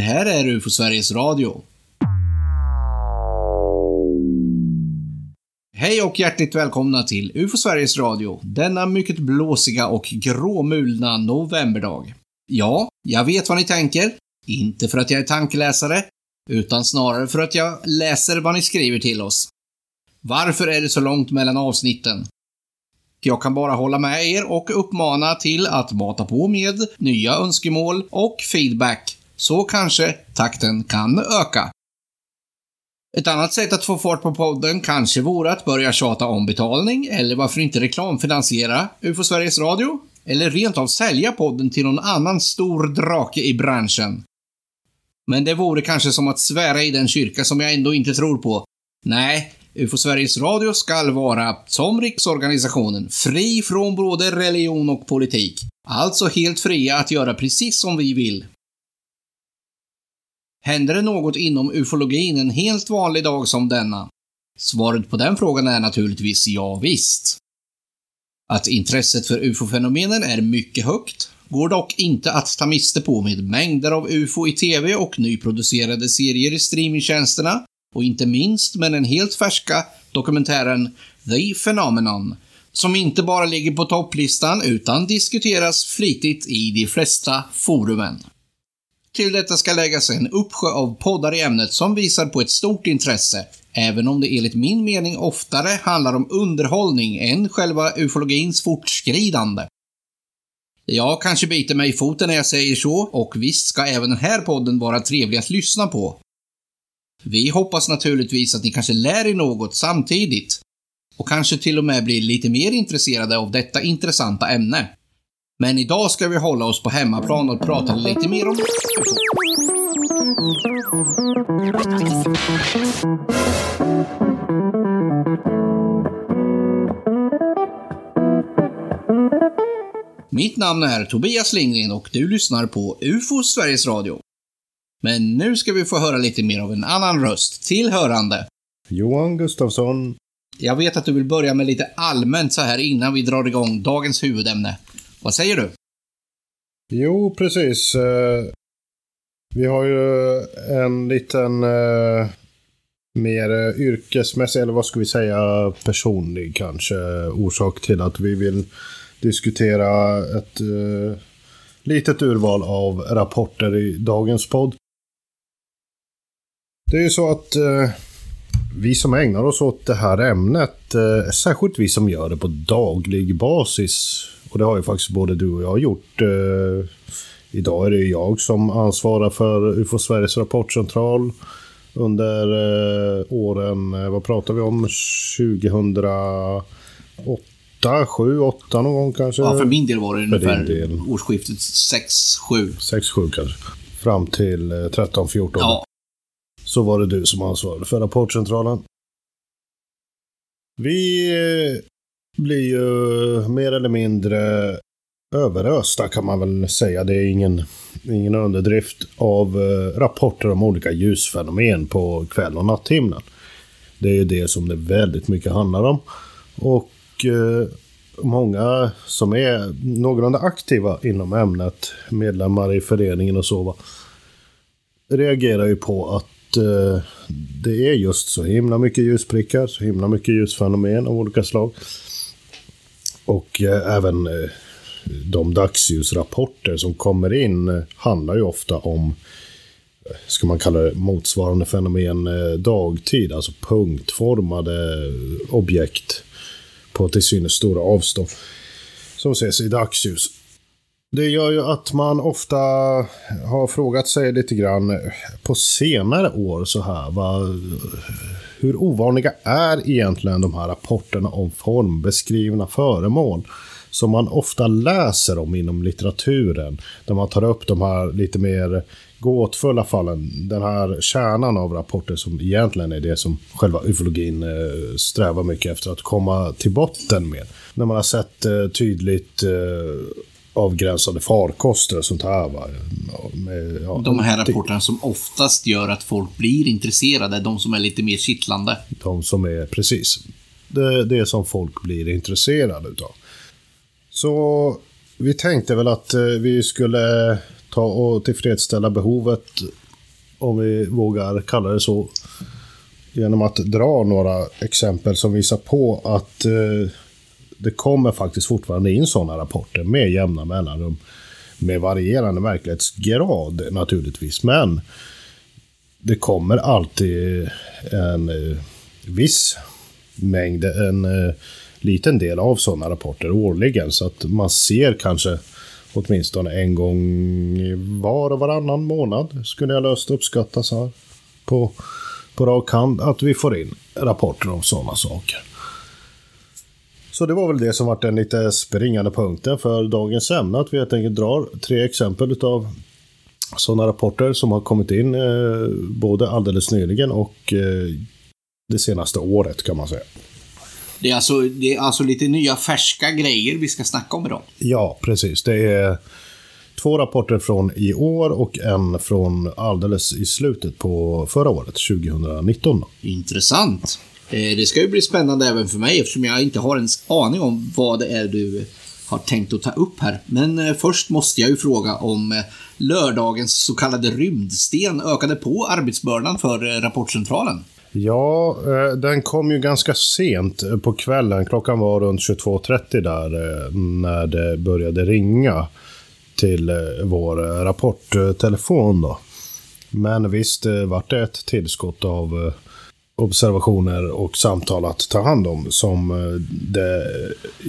Det här är UFO Sveriges Radio. Hej och hjärtligt välkomna till UFO Sveriges Radio, denna mycket blåsiga och gråmulna novemberdag. Ja, jag vet vad ni tänker. Inte för att jag är tankeläsare, utan snarare för att jag läser vad ni skriver till oss. Varför är det så långt mellan avsnitten? Jag kan bara hålla med er och uppmana till att mata på med nya önskemål och feedback, så kanske takten kan öka. Ett annat sätt att få fart på podden kanske vore att börja tjata om betalning, eller varför inte reklamfinansiera UFO Sveriges Radio? Eller rent av sälja podden till någon annan stor drake i branschen. Men det vore kanske som att svära i den kyrka som jag ändå inte tror på. Nej, UFO Sveriges Radio skall vara, som riksorganisationen, fri från både religion och politik. Alltså helt fria att göra precis som vi vill. Händer det något inom ufologin en helt vanlig dag som denna? Svaret på den frågan är naturligtvis ja visst. Att intresset för ufo-fenomenen är mycket högt går dock inte att ta miste på med mängder av ufo i TV och nyproducerade serier i streamingtjänsterna och inte minst med den helt färska dokumentären The Phenomenon, som inte bara ligger på topplistan utan diskuteras flitigt i de flesta forumen. Till detta ska läggas en uppsjö av poddar i ämnet som visar på ett stort intresse, även om det enligt min mening oftare handlar om underhållning än själva ufologins fortskridande. Jag kanske biter mig i foten när jag säger så, och visst ska även den här podden vara trevlig att lyssna på. Vi hoppas naturligtvis att ni kanske lär er något samtidigt och kanske till och med blir lite mer intresserade av detta intressanta ämne. Men idag ska vi hålla oss på hemmaplan och prata lite mer om Mitt namn är Tobias Lindgren och du lyssnar på UFO Sveriges Radio. Men nu ska vi få höra lite mer av en annan röst, tillhörande. Johan Gustafsson. Jag vet att du vill börja med lite allmänt så här innan vi drar igång dagens huvudämne. Vad säger du? Jo, precis. Eh, vi har ju en liten eh, mer yrkesmässig, eller vad ska vi säga, personlig kanske orsak till att vi vill diskutera ett eh, litet urval av rapporter i dagens podd. Det är ju så att vi som ägnar oss åt det här ämnet, särskilt vi som gör det på daglig basis, och det har ju faktiskt både du och jag gjort. idag är det jag som ansvarar för UFO Sveriges rapportcentral under åren, vad pratar vi om, 2008 åtta, sju, åtta någon gång kanske. Ja, för min del var det ungefär del. årsskiftet sex, sju. Sex, sju kanske. Fram till 13, 14. Ja. Så var det du som ansvarade för rapportcentralen. Vi eh, blir ju mer eller mindre överösta kan man väl säga. Det är ingen, ingen underdrift av eh, rapporter om olika ljusfenomen på kväll och natthimlen. Det är ju det som det väldigt mycket handlar om. Och eh, många som är någorlunda aktiva inom ämnet, medlemmar i föreningen och så, va, reagerar ju på att eh, det är just så himla mycket ljusprickar, så himla mycket ljusfenomen av olika slag. Och eh, även eh, de dagsljusrapporter som kommer in eh, handlar ju ofta om ska man kalla det motsvarande fenomen dagtid, alltså punktformade objekt på till synes stora avstånd som ses i dagsljus. Det gör ju att man ofta har frågat sig lite grann på senare år så här. vad hur ovanliga är egentligen de här rapporterna om formbeskrivna föremål? Som man ofta läser om inom litteraturen. Där man tar upp de här lite mer gåtfulla fallen. Den här kärnan av rapporter som egentligen är det som själva ufologin eh, strävar mycket efter att komma till botten med. När man har sett eh, tydligt eh, avgränsade farkoster och sånt här. Va? Med, ja, de här rapporterna som oftast gör att folk blir intresserade, de som är lite mer kittlande. De som är, precis. Det, det som folk blir intresserade utav. Så vi tänkte väl att vi skulle ta och tillfredsställa behovet om vi vågar kalla det så, genom att dra några exempel som visar på att eh, det kommer faktiskt fortfarande in sådana rapporter med jämna mellanrum. Med varierande verklighetsgrad naturligtvis, men det kommer alltid en eh, viss mängd, en eh, liten del av sådana rapporter årligen. Så att man ser kanske åtminstone en gång var och varannan månad, skulle jag löst uppskatta så här på, på rak hand, att vi får in rapporter om sådana saker. Så det var väl det som var den lite springande punkten för dagens ämne, att vi helt enkelt drar tre exempel utav sådana rapporter som har kommit in eh, både alldeles nyligen och eh, det senaste året kan man säga. Det är, alltså, det är alltså lite nya färska grejer vi ska snacka om idag. Ja, precis. Det är två rapporter från i år och en från alldeles i slutet på förra året, 2019. Intressant. Eh, det ska ju bli spännande även för mig eftersom jag inte har en aning om vad det är du har tänkt att ta upp här. Men eh, först måste jag ju fråga om eh, lördagens så kallade rymdsten ökade på arbetsbördan för Rapportcentralen. Ja, den kom ju ganska sent på kvällen. Klockan var runt 22.30 där när det började ringa till vår rapporttelefon då. Men visst vart det ett tillskott av observationer och samtal att ta hand om som eh, det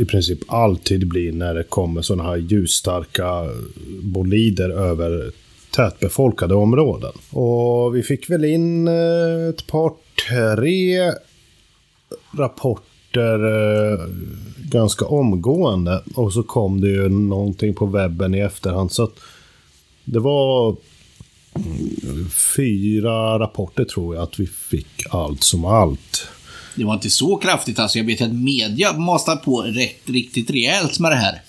i princip alltid blir när det kommer sådana här ljusstarka bolider över tätbefolkade områden. Och vi fick väl in eh, ett par, tre rapporter eh, ganska omgående. Och så kom det ju någonting på webben i efterhand. Så att det var fyra rapporter tror jag att vi fick allt som allt. Det var inte så kraftigt alltså. Jag vet att media mastar på rätt, riktigt rejält med det här.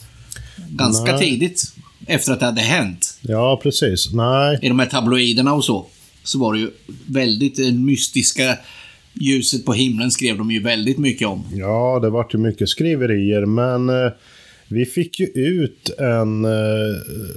Ganska Nej. tidigt efter att det hade hänt. Ja, precis. Nej. I de här tabloiderna och så. Så var det ju väldigt eh, mystiska ljuset på himlen skrev de ju väldigt mycket om. Ja, det vart ju mycket skriverier, men eh, vi fick ju ut en uh,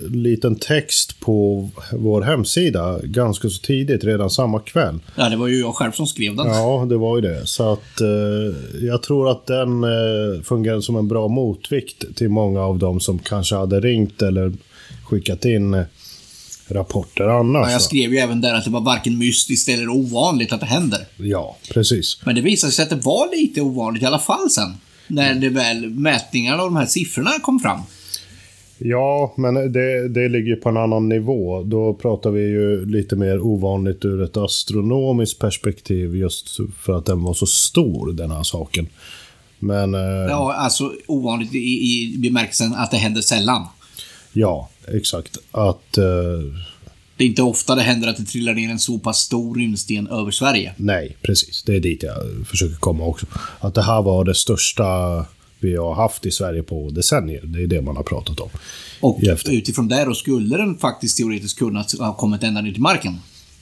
liten text på vår hemsida ganska så tidigt, redan samma kväll. Ja, det var ju jag själv som skrev den. Ja, det var ju det. Så att uh, jag tror att den uh, fungerar som en bra motvikt till många av dem som kanske hade ringt eller skickat in rapporter annars. Ja, jag skrev ju även där att det var varken mystiskt eller ovanligt att det händer. Ja, precis. Men det visade sig att det var lite ovanligt i alla fall sen när det väl mätningarna och de här siffrorna kom fram. Ja, men det, det ligger på en annan nivå. Då pratar vi ju lite mer ovanligt ur ett astronomiskt perspektiv just för att den var så stor, den här saken. Men... Eh, ja, alltså ovanligt i, i bemärkelsen att det händer sällan. Ja, exakt. Att... Eh, det är inte ofta det händer att det trillar ner en så pass stor rymdsten över Sverige. Nej, precis. Det är dit jag försöker komma också. Att det här var det största vi har haft i Sverige på decennier. Det är det man har pratat om. Och utifrån det då skulle den faktiskt teoretiskt kunna ha kommit ända ner till marken?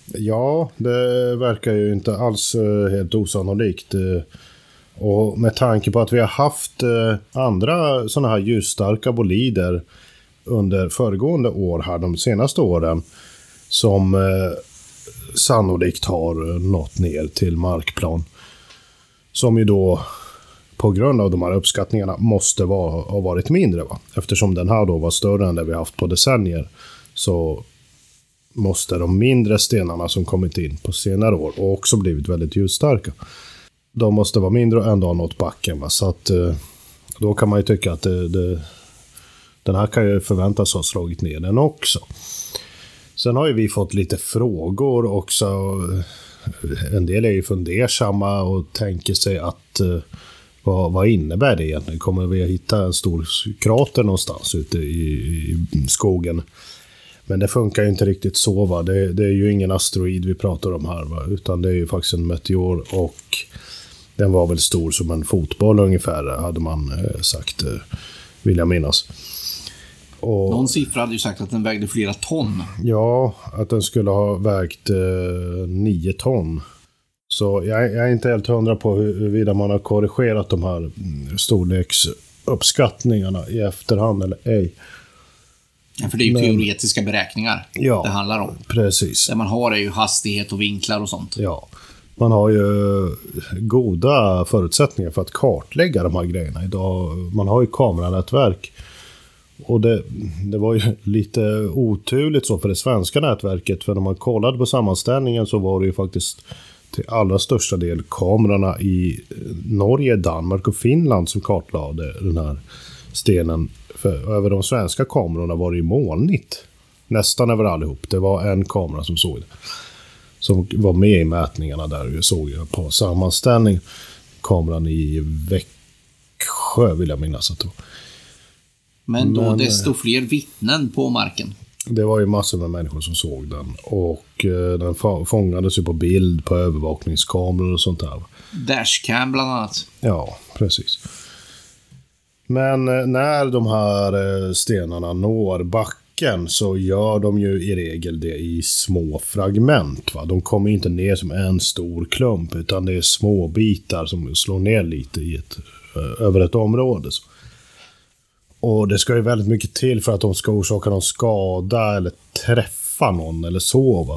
Ja, det verkar ju inte alls eh, helt osannolikt. Eh, och med tanke på att vi har haft eh, andra sådana här ljusstarka bolider under föregående år här de senaste åren som eh, sannolikt har nått ner till markplan. Som ju då på grund av de här uppskattningarna måste vara, ha varit mindre. Va? Eftersom den här då var större än det vi haft på decennier så måste de mindre stenarna som kommit in på senare år och också blivit väldigt ljusstarka. De måste vara mindre och ändå ha nått backen. Va? Så att eh, då kan man ju tycka att det, det, den här kan ju förväntas ha slagit ner den också. Sen har ju vi fått lite frågor också. En del är ju fundersamma och tänker sig att eh, vad, vad innebär det egentligen? Kommer vi att hitta en stor krater någonstans ute i, i skogen? Men det funkar ju inte riktigt så. Va? Det, det, är ju ingen asteroid vi pratar om här, va? utan det är ju faktiskt en meteor och den var väl stor som en fotboll ungefär, hade man eh, sagt, eh, vill jag minnas. Och, Någon siffra hade ju sagt att den vägde flera ton. Ja, att den skulle ha vägt eh, nio ton. Så jag, jag, är inte helt hundra på huruvida man har korrigerat de här mm, storleksuppskattningarna i efterhand eller ej. Ja, för det är ju Men- teoretiska beräkningar Ja. det handlar om. Precis. Det man har är ju hastighet och vinklar och sånt. Ja. Man har ju goda förutsättningar för att kartlägga de här grejerna idag. Man har ju kameranätverk. Och det, det var ju lite oturligt så för det svenska nätverket. För när man kollade på sammanställningen så var det ju faktiskt till allra största del kamerorna i Norge, Danmark och Finland som kartlade den här stenen. För över de svenska kamerorna var det ju molnigt. Nästan över allihop. Det var en kamera som såg det som var med i mätningarna där. Vi såg jag på sammanställning. Kameran i Växjö vill jag minnas att det var. Men då Men, desto fler vittnen på marken. Det var ju massor med människor som såg den. Och eh, den fångades ju på bild på övervakningskameror och sånt där. Dashcam bland annat. Ja, precis. Men eh, när de här eh, stenarna når backen så gör de ju i regel det i små fragment. Va? De kommer inte ner som en stor klump utan det är små bitar som slår ner lite i ett, eh, över ett område. Så. Och det ska ju väldigt mycket till för att de ska orsaka någon skada eller träffa någon eller så. Va?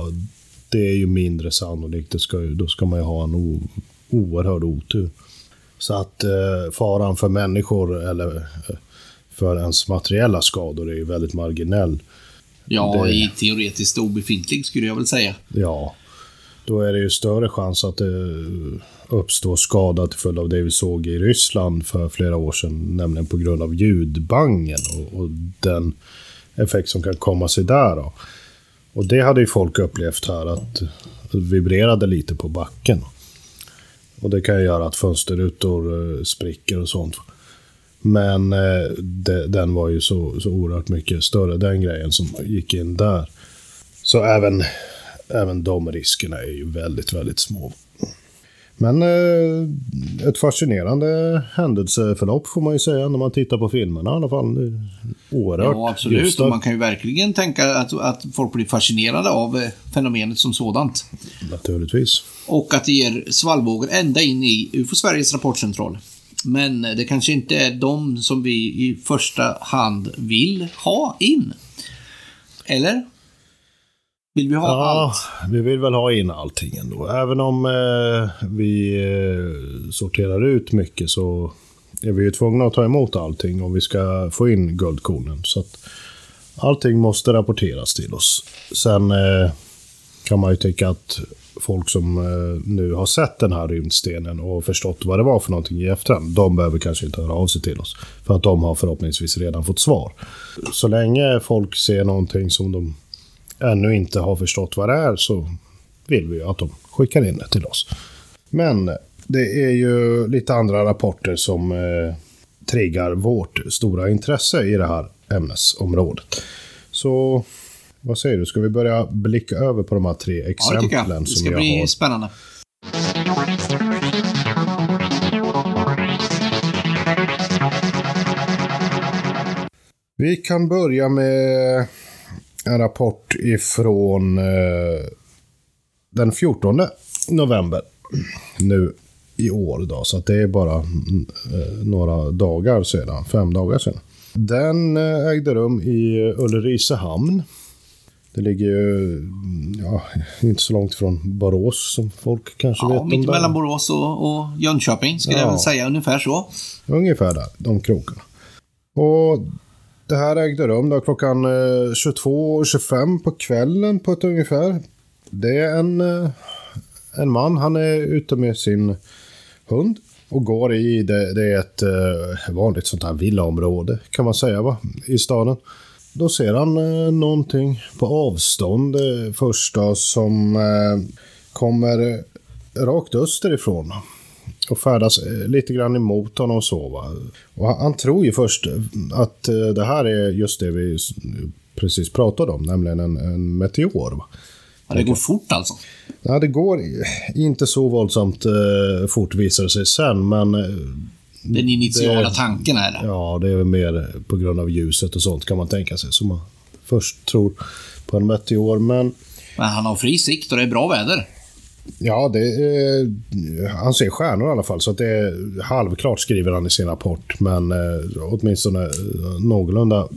Det är ju mindre sannolikt. Det ska ju, då ska man ju ha en o, oerhörd otur. Så att eh, faran för människor eller eh, för ens materiella skador är ju väldigt marginell. Ja, Det- i teoretiskt obefintlig skulle jag väl säga. Ja, då är det ju större chans att det uppstår skada till följd av det vi såg i Ryssland för flera år sedan, nämligen på grund av ljudbangen och, och den effekt som kan komma sig där. Då. Och det hade ju folk upplevt här, att det vibrerade lite på backen. Och det kan ju göra att fönsterrutor eh, spricker och sånt. Men eh, de, den var ju så, så oerhört mycket större, den grejen som gick in där. Så även, även de riskerna är ju väldigt, väldigt små. Men eh, ett fascinerande händelseförlopp får man ju säga när man tittar på filmerna i alla fall. Oerhört Ja, absolut. man kan ju verkligen tänka att, att folk blir fascinerade av eh, fenomenet som sådant. Naturligtvis. Och att det ger svallvågor ända in i UFO Sveriges rapportcentral. Men det kanske inte är de som vi i första hand vill ha in. Eller? Vill vi ha Ja, allt? vi vill väl ha in allting ändå. Även om eh, vi eh, sorterar ut mycket så är vi ju tvungna att ta emot allting om vi ska få in guldkornen. Så att allting måste rapporteras till oss. Sen eh, kan man ju tycka att folk som eh, nu har sett den här rymdstenen och förstått vad det var för någonting i efterhand, de behöver kanske inte höra av sig till oss. För att de har förhoppningsvis redan fått svar. Så länge folk ser någonting som de ännu inte har förstått vad det är så vill vi ju att de skickar in det till oss. Men det är ju lite andra rapporter som eh, triggar vårt stora intresse i det här ämnesområdet. Så vad säger du, ska vi börja blicka över på de här tre Ja, det exemplen tycker jag. Det ska jag bli har? spännande. Vi kan börja med en rapport ifrån eh, den 14 november nu i år. Då, så det är bara eh, några dagar sedan, fem dagar sedan. Den eh, ägde rum i Ulricehamn. Det ligger ju mm, ja, inte så långt från Borås som folk kanske vet Ja, om. mitt mellan Borås och, och Jönköping skulle jag Ja. väl säga ungefär så. Ungefär där, de krokarna. Och det här ägde rum då klockan eh, 22.25 på kvällen på ett ungefär. Det är en, eh, en man, han är ute med sin hund och går i, det, det är ett eh, vanligt sånt här villaområde kan man säga va, i staden. Då ser han eh, någonting på avstånd eh, först då som eh, kommer rakt österifrån och färdas eh, lite grann emot honom och så. Va? Och han, han tror ju först att eh, det här är just det vi precis pratade om, nämligen en, en meteor. Va? Ja, det går fort alltså. Ja, det går inte så våldsamt eh, fort visar det sig sen, men Den initiala Det- tanken är det. ja, det är väl mer på grund av ljuset och sånt kan man tänka sig. Så man först tror på en meteor, men Men han har fri sikt och det är bra väder. Ja, det eh, han ser stjärnor i alla fall, så att det är halvklart skriver han i sin rapport. Men eh, åtminstone eh, någorlunda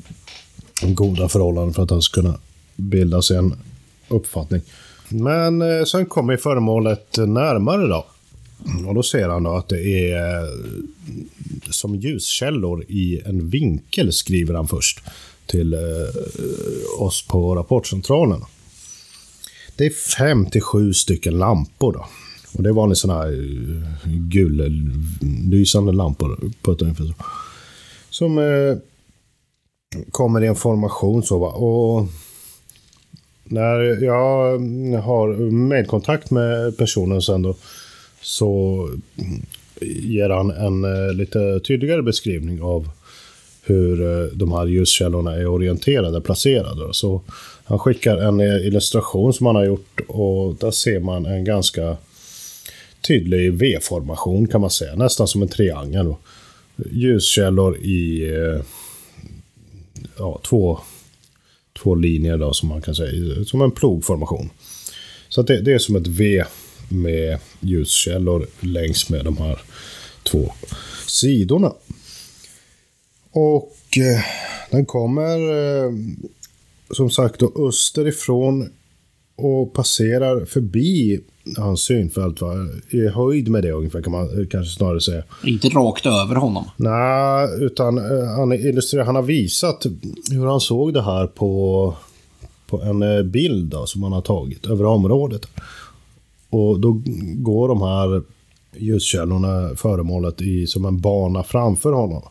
goda förhållanden för att han ska kunna bilda sig en uppfattning. Men eh, sen kommer föremålet närmare då. Och då ser han då att det är eh, som ljuskällor i en vinkel, skriver han först till eh, oss på rapportcentralen. Det är fem till sju stycken lampor då. Och det är vanliga sådana här eh, gullysande lampor på ett ungefär så. Som eh, kommer i en formation så va. Och när jag mm, har medkontakt med personen sen då så mm, ger han en eh, lite tydligare beskrivning av hur eh, de här ljuskällorna är orienterade, placerade. Så han skickar en illustration som han har gjort och där ser man en ganska tydlig V-formation kan man säga, nästan som en triangel. Då. Ljuskällor i eh, ja, två, två linjer då, som man kan säga, som en plogformation. Så det, det är som ett V med ljuskällor längs med de här två sidorna. Och eh, den kommer eh, som sagt då österifrån och passerar förbi hans synfält. Va? I höjd med det ungefär kan man kanske snarare säga. Inte rakt över honom? Nej, utan eh, han illustrerar, han har visat hur han såg det här på, på en eh, bild då, som han har tagit över området. Och då går de här ljuskällorna, föremålet, i, som en bana framför honom.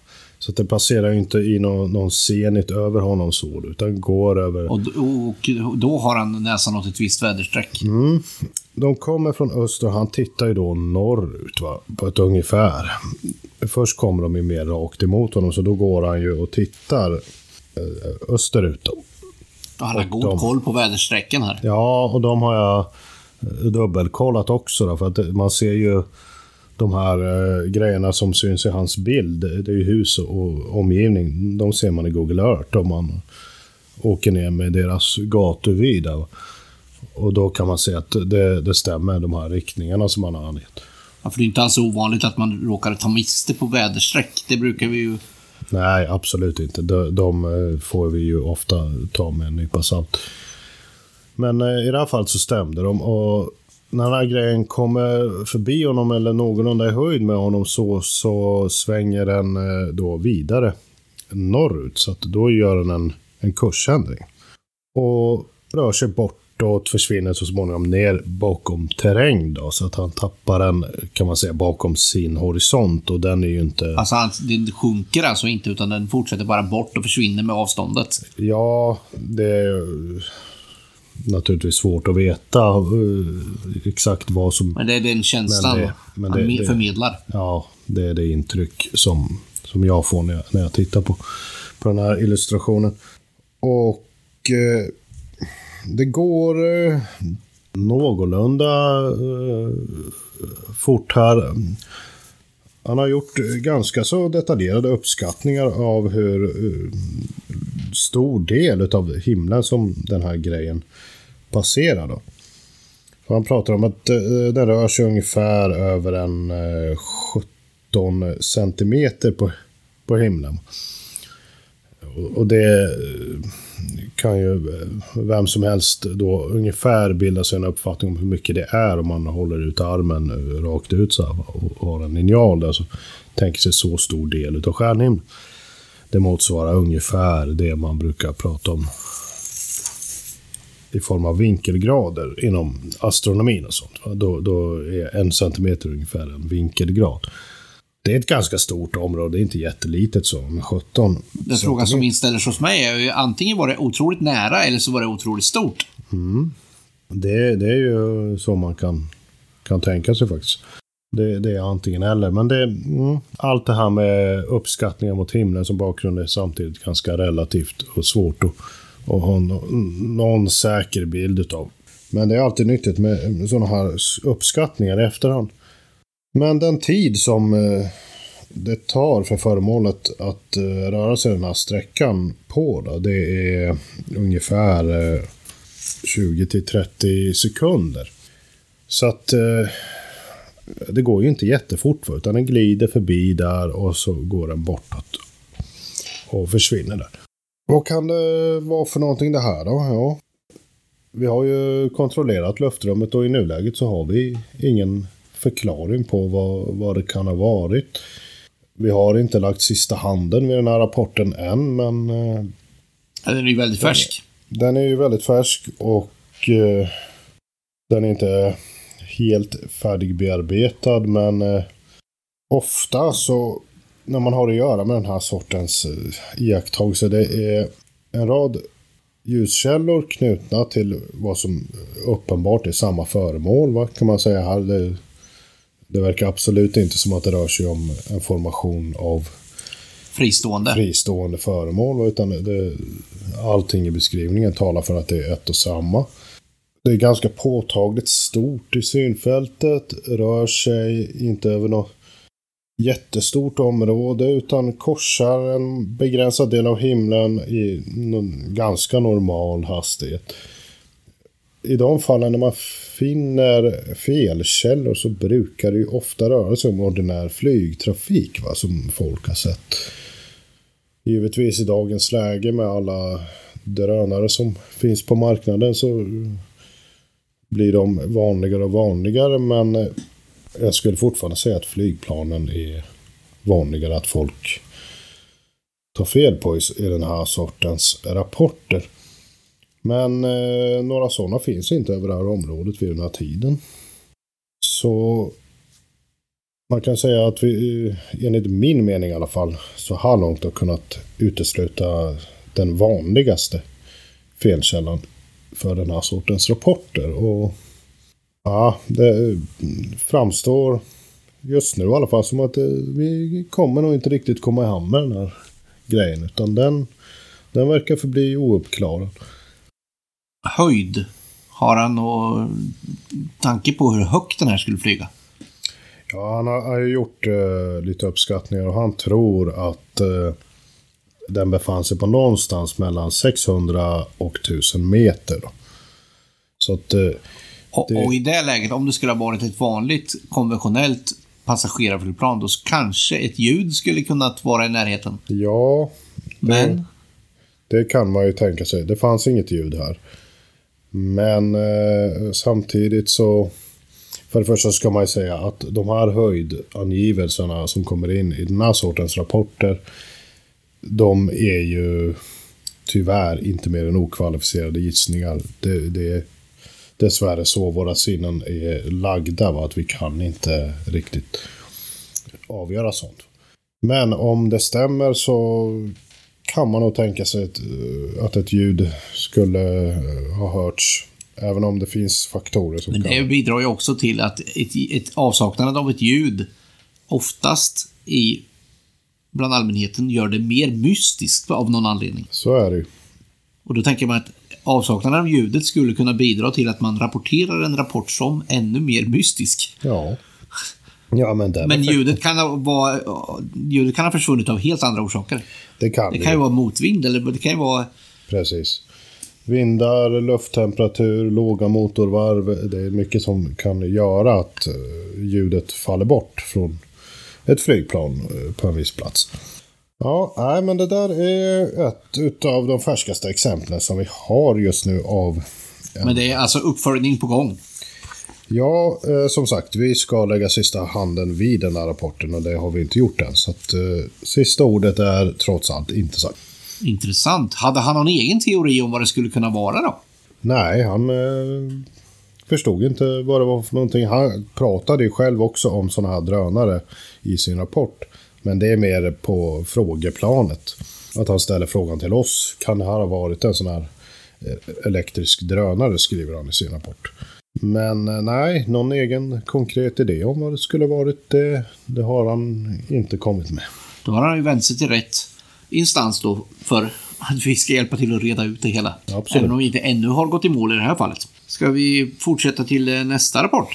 Så att det passerar inte i någon, någon senit över honom så, utan går över... Och, och då har han näsan åt ett visst väderstreck? Mm. De kommer från öster och han tittar ju då norrut, va? på ett ungefär. Först kommer de ju mer rakt emot honom, så då går han ju och tittar eh, österut. Då. Han har god de... koll på väderstrecken här. Ja, och de har jag dubbelkollat också. Då, för att man ser ju de här eh, grejerna som syns i hans bild. Det är ju hus och omgivning. De ser man i Google Earth om man åker ner med deras gatuvy där. Och då kan man se att det, det stämmer, de här riktningarna som man har angett. Ja, för det är inte alls ovanligt att man råkar ta miste på väderstreck. Det brukar vi ju... Nej, absolut inte. De, de eh, får vi ju ofta ta med en nypa salt. Men eh, i det här fallet så stämde de. Och när den här grejen kommer förbi honom eller någorlunda i höjd med honom så, så svänger den eh, då vidare norrut. Så att då gör den en, en kursändring. Och rör sig bortåt, försvinner så småningom ner bakom terräng då. Så att han tappar den, kan man säga, bakom sin horisont. Och den är ju inte... Alltså den sjunker alltså inte, utan den fortsätter bara bort och försvinner med avståndet? Ja, det naturligtvis svårt att veta uh, exakt vad som... Men det är den känslan det, men det, han förmedlar. Det, ja, det är det intryck som, som jag får när jag, när jag tittar på, på den här illustrationen. Och eh, det går eh, någorlunda eh, fort här. Han har gjort eh, ganska så detaljerade uppskattningar av hur eh, stor del av himlen som den här grejen passerar. Då. Han pratar om att eh, den rör sig ungefär över en 17 centimeter på, på himlen. Och det kan ju eh, vem som helst då ungefär bilda sig en uppfattning om hur mycket det är om man håller ut armen eh, rakt ut så här och har en linjal där. Så tänker sig så stor del av stjärnhimlen. Det motsvarar ungefär det man brukar prata om i form av vinkelgrader inom astronomin och sånt. Då, då är en centimeter ungefär en vinkelgrad. Det är ett ganska stort område, det är inte jättelitet så, med 17. Den frågan som inställer sig hos mig är ju antingen var det otroligt nära eller så var det otroligt stort. Mm. Det, det är ju så man kan, kan tänka sig faktiskt. Det, det är antingen eller. Men det, mm, allt det här med uppskattningar mot himlen som bakgrund är samtidigt ganska relativt och svårt att, att ha någon, någon säker bild utav. Men det är alltid nyttigt med sådana här uppskattningar i efterhand. Men den tid som eh, det tar för föremålet att eh, röra sig den här sträckan på, då, det är ungefär eh, 20 till 30 sekunder. Så att det går ju inte jättefort för, utan den glider förbi där och så går den bortåt. Och försvinner där. Vad kan det vara för någonting det här då? Ja. Vi har ju kontrollerat luftrummet och i nuläget så har vi ingen förklaring på vad, vad det kan ha varit. Vi har inte lagt sista handen vid den här rapporten än, men... Eh, den är ju väldigt färsk. Den är ju väldigt färsk och eh, den är inte helt färdigbearbetad, men eh, ofta så när man har att göra med den här sortens eh, iakttagelser, det är en rad ljuskällor knutna till vad som uppenbart är samma föremål, vad kan man säga här? Det, det verkar absolut inte som att det rör sig om en formation av fristående, fristående föremål, utan det, allting i beskrivningen talar för att det är ett och samma. Det är ganska påtagligt stort i synfältet, rör sig inte över något jättestort område utan korsar en begränsad del av himlen i ganska normal hastighet. I de fallen när man finner felkällor så brukar det ju ofta röra sig om ordinär flygtrafik va, som folk har sett. Givetvis i dagens läge med alla drönare som finns på marknaden så blir de vanligare och vanligare men jag skulle fortfarande säga att flygplanen är vanligare att folk tar fel på i, den här sortens rapporter. Men eh, några sådana finns inte över det här området vid den här tiden. Så man kan säga att vi, eh, enligt min mening i alla fall, så här långt har kunnat utesluta den vanligaste felkällan för den här sortens rapporter. Och Ja, det framstår just nu i alla fall som att eh, vi kommer nog inte riktigt komma i hamn med den här grejen. Utan den, den verkar förbli ouppklarad. Höjd. Har han någon tanke på hur högt den här skulle flyga? Ja, han har, ju gjort uh, lite uppskattningar och han tror att uh, den befann sig på någonstans mellan 600 och 1000 meter. Så att uh, och, det... och, i det läget, om det skulle ha varit ett vanligt konventionellt passagerarflygplan, då kanske ett ljud skulle kunnat vara i närheten. Ja. Det, Men? Det kan man ju tänka sig. Det fanns inget ljud här. Men eh, samtidigt så... För det första ska man ju säga att de här höjdangivelserna som kommer in i den här sortens rapporter, de är ju tyvärr inte mer än okvalificerade gissningar. Det, det dessvärre så våra sinnen är lagda. Va? Att vi kan inte riktigt avgöra sånt. Men om det stämmer så kan man nog tänka sig ett, att ett ljud skulle ha hörts. Även om det finns faktorer som Men det kan... bidrar ju också till att ett, ett avsaknaden av ett ljud oftast i bland allmänheten gör det mer mystiskt av någon anledning. Så är det ju. Och då tänker man att avsaknaden av ljudet skulle kunna bidra till att man rapporterar en rapport som ännu mer mystisk. Ja. Ja, men men ljudet kan, vara, ljudet kan ha försvunnit av helt andra orsaker. Det kan det. kan ju vara motvind eller det kan ju vara... Precis. Vindar, lufttemperatur, låga motorvarv. Det är mycket som kan göra att eh, ljudet faller bort från ett flygplan eh, på en viss plats. Ja, nej, men det där är ett av de färskaste exemplen som vi har just nu av... En... Men det är alltså uppföljning på gång? Ja, eh, som sagt, vi ska lägga sista handen vid den här rapporten och det har vi inte gjort än. Så att eh, sista ordet är trots allt inte sagt. Intressant. Hade han någon egen teori om vad det skulle kunna vara då? Nej, han eh, förstod inte vad det var för någonting. Han pratade ju själv också om sådana här drönare i sin rapport. Men det är mer på frågeplanet. Att han ställer frågan till oss. Kan det här ha varit en sån här eh, elektrisk drönare, skriver han i sin rapport. Men eh, nej, någon egen konkret idé om vad det skulle varit, det, det har han inte kommit med. Då har han ju vänt sig till rätt instans då för att vi ska hjälpa till att reda ut det hela. Absolut. Även om vi inte ännu har gått i mål i det här fallet. Ska vi fortsätta till eh, nästa rapport?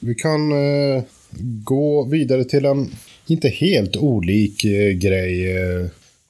Vi kan eh, gå vidare till en inte helt olik eh, grej eh,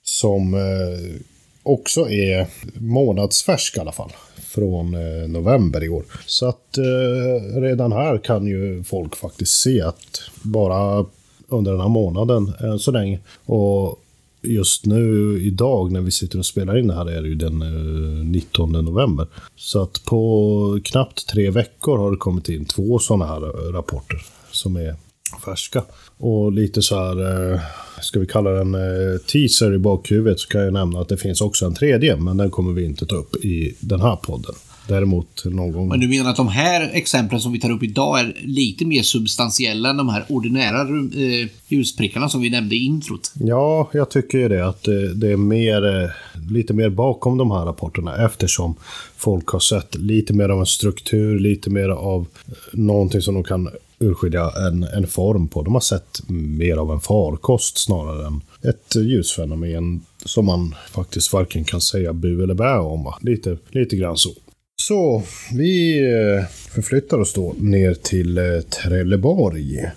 som eh, också är månadsfärsk i alla fall. från eh, november i år. Så att eh, redan här kan ju folk faktiskt se att bara under den här månaden än så länge. Och just nu idag när vi sitter och spelar in det här är det ju den eh, 19 november. Så att på knappt tre veckor har det kommit in två sådana här eh, rapporter som är färska. Och lite så här, eh, ska vi kalla den eh, teaser i bakhuvudet så kan jag nämna att det finns också en tredje, men den kommer vi inte ta upp i den här podden. Däremot någon gång... Men du menar att de här exemplen som vi tar upp idag är lite mer substantiella än de här ordinära eh, ljusprickarna som vi nämnde i introt? Ja, jag tycker ju det. Att det, det är mer, eh, lite mer bakom de här rapporterna eftersom folk har sett lite mer av en struktur, lite mer av någonting som de kan urskilja en, en form på. De har sett mer av en farkost snarare än ett ljusfenomen som man faktiskt varken kan säga bu eller bä om. Va? Lite, lite grann så. Så vi eh, förflyttar oss då ner till eh, Trelleborg.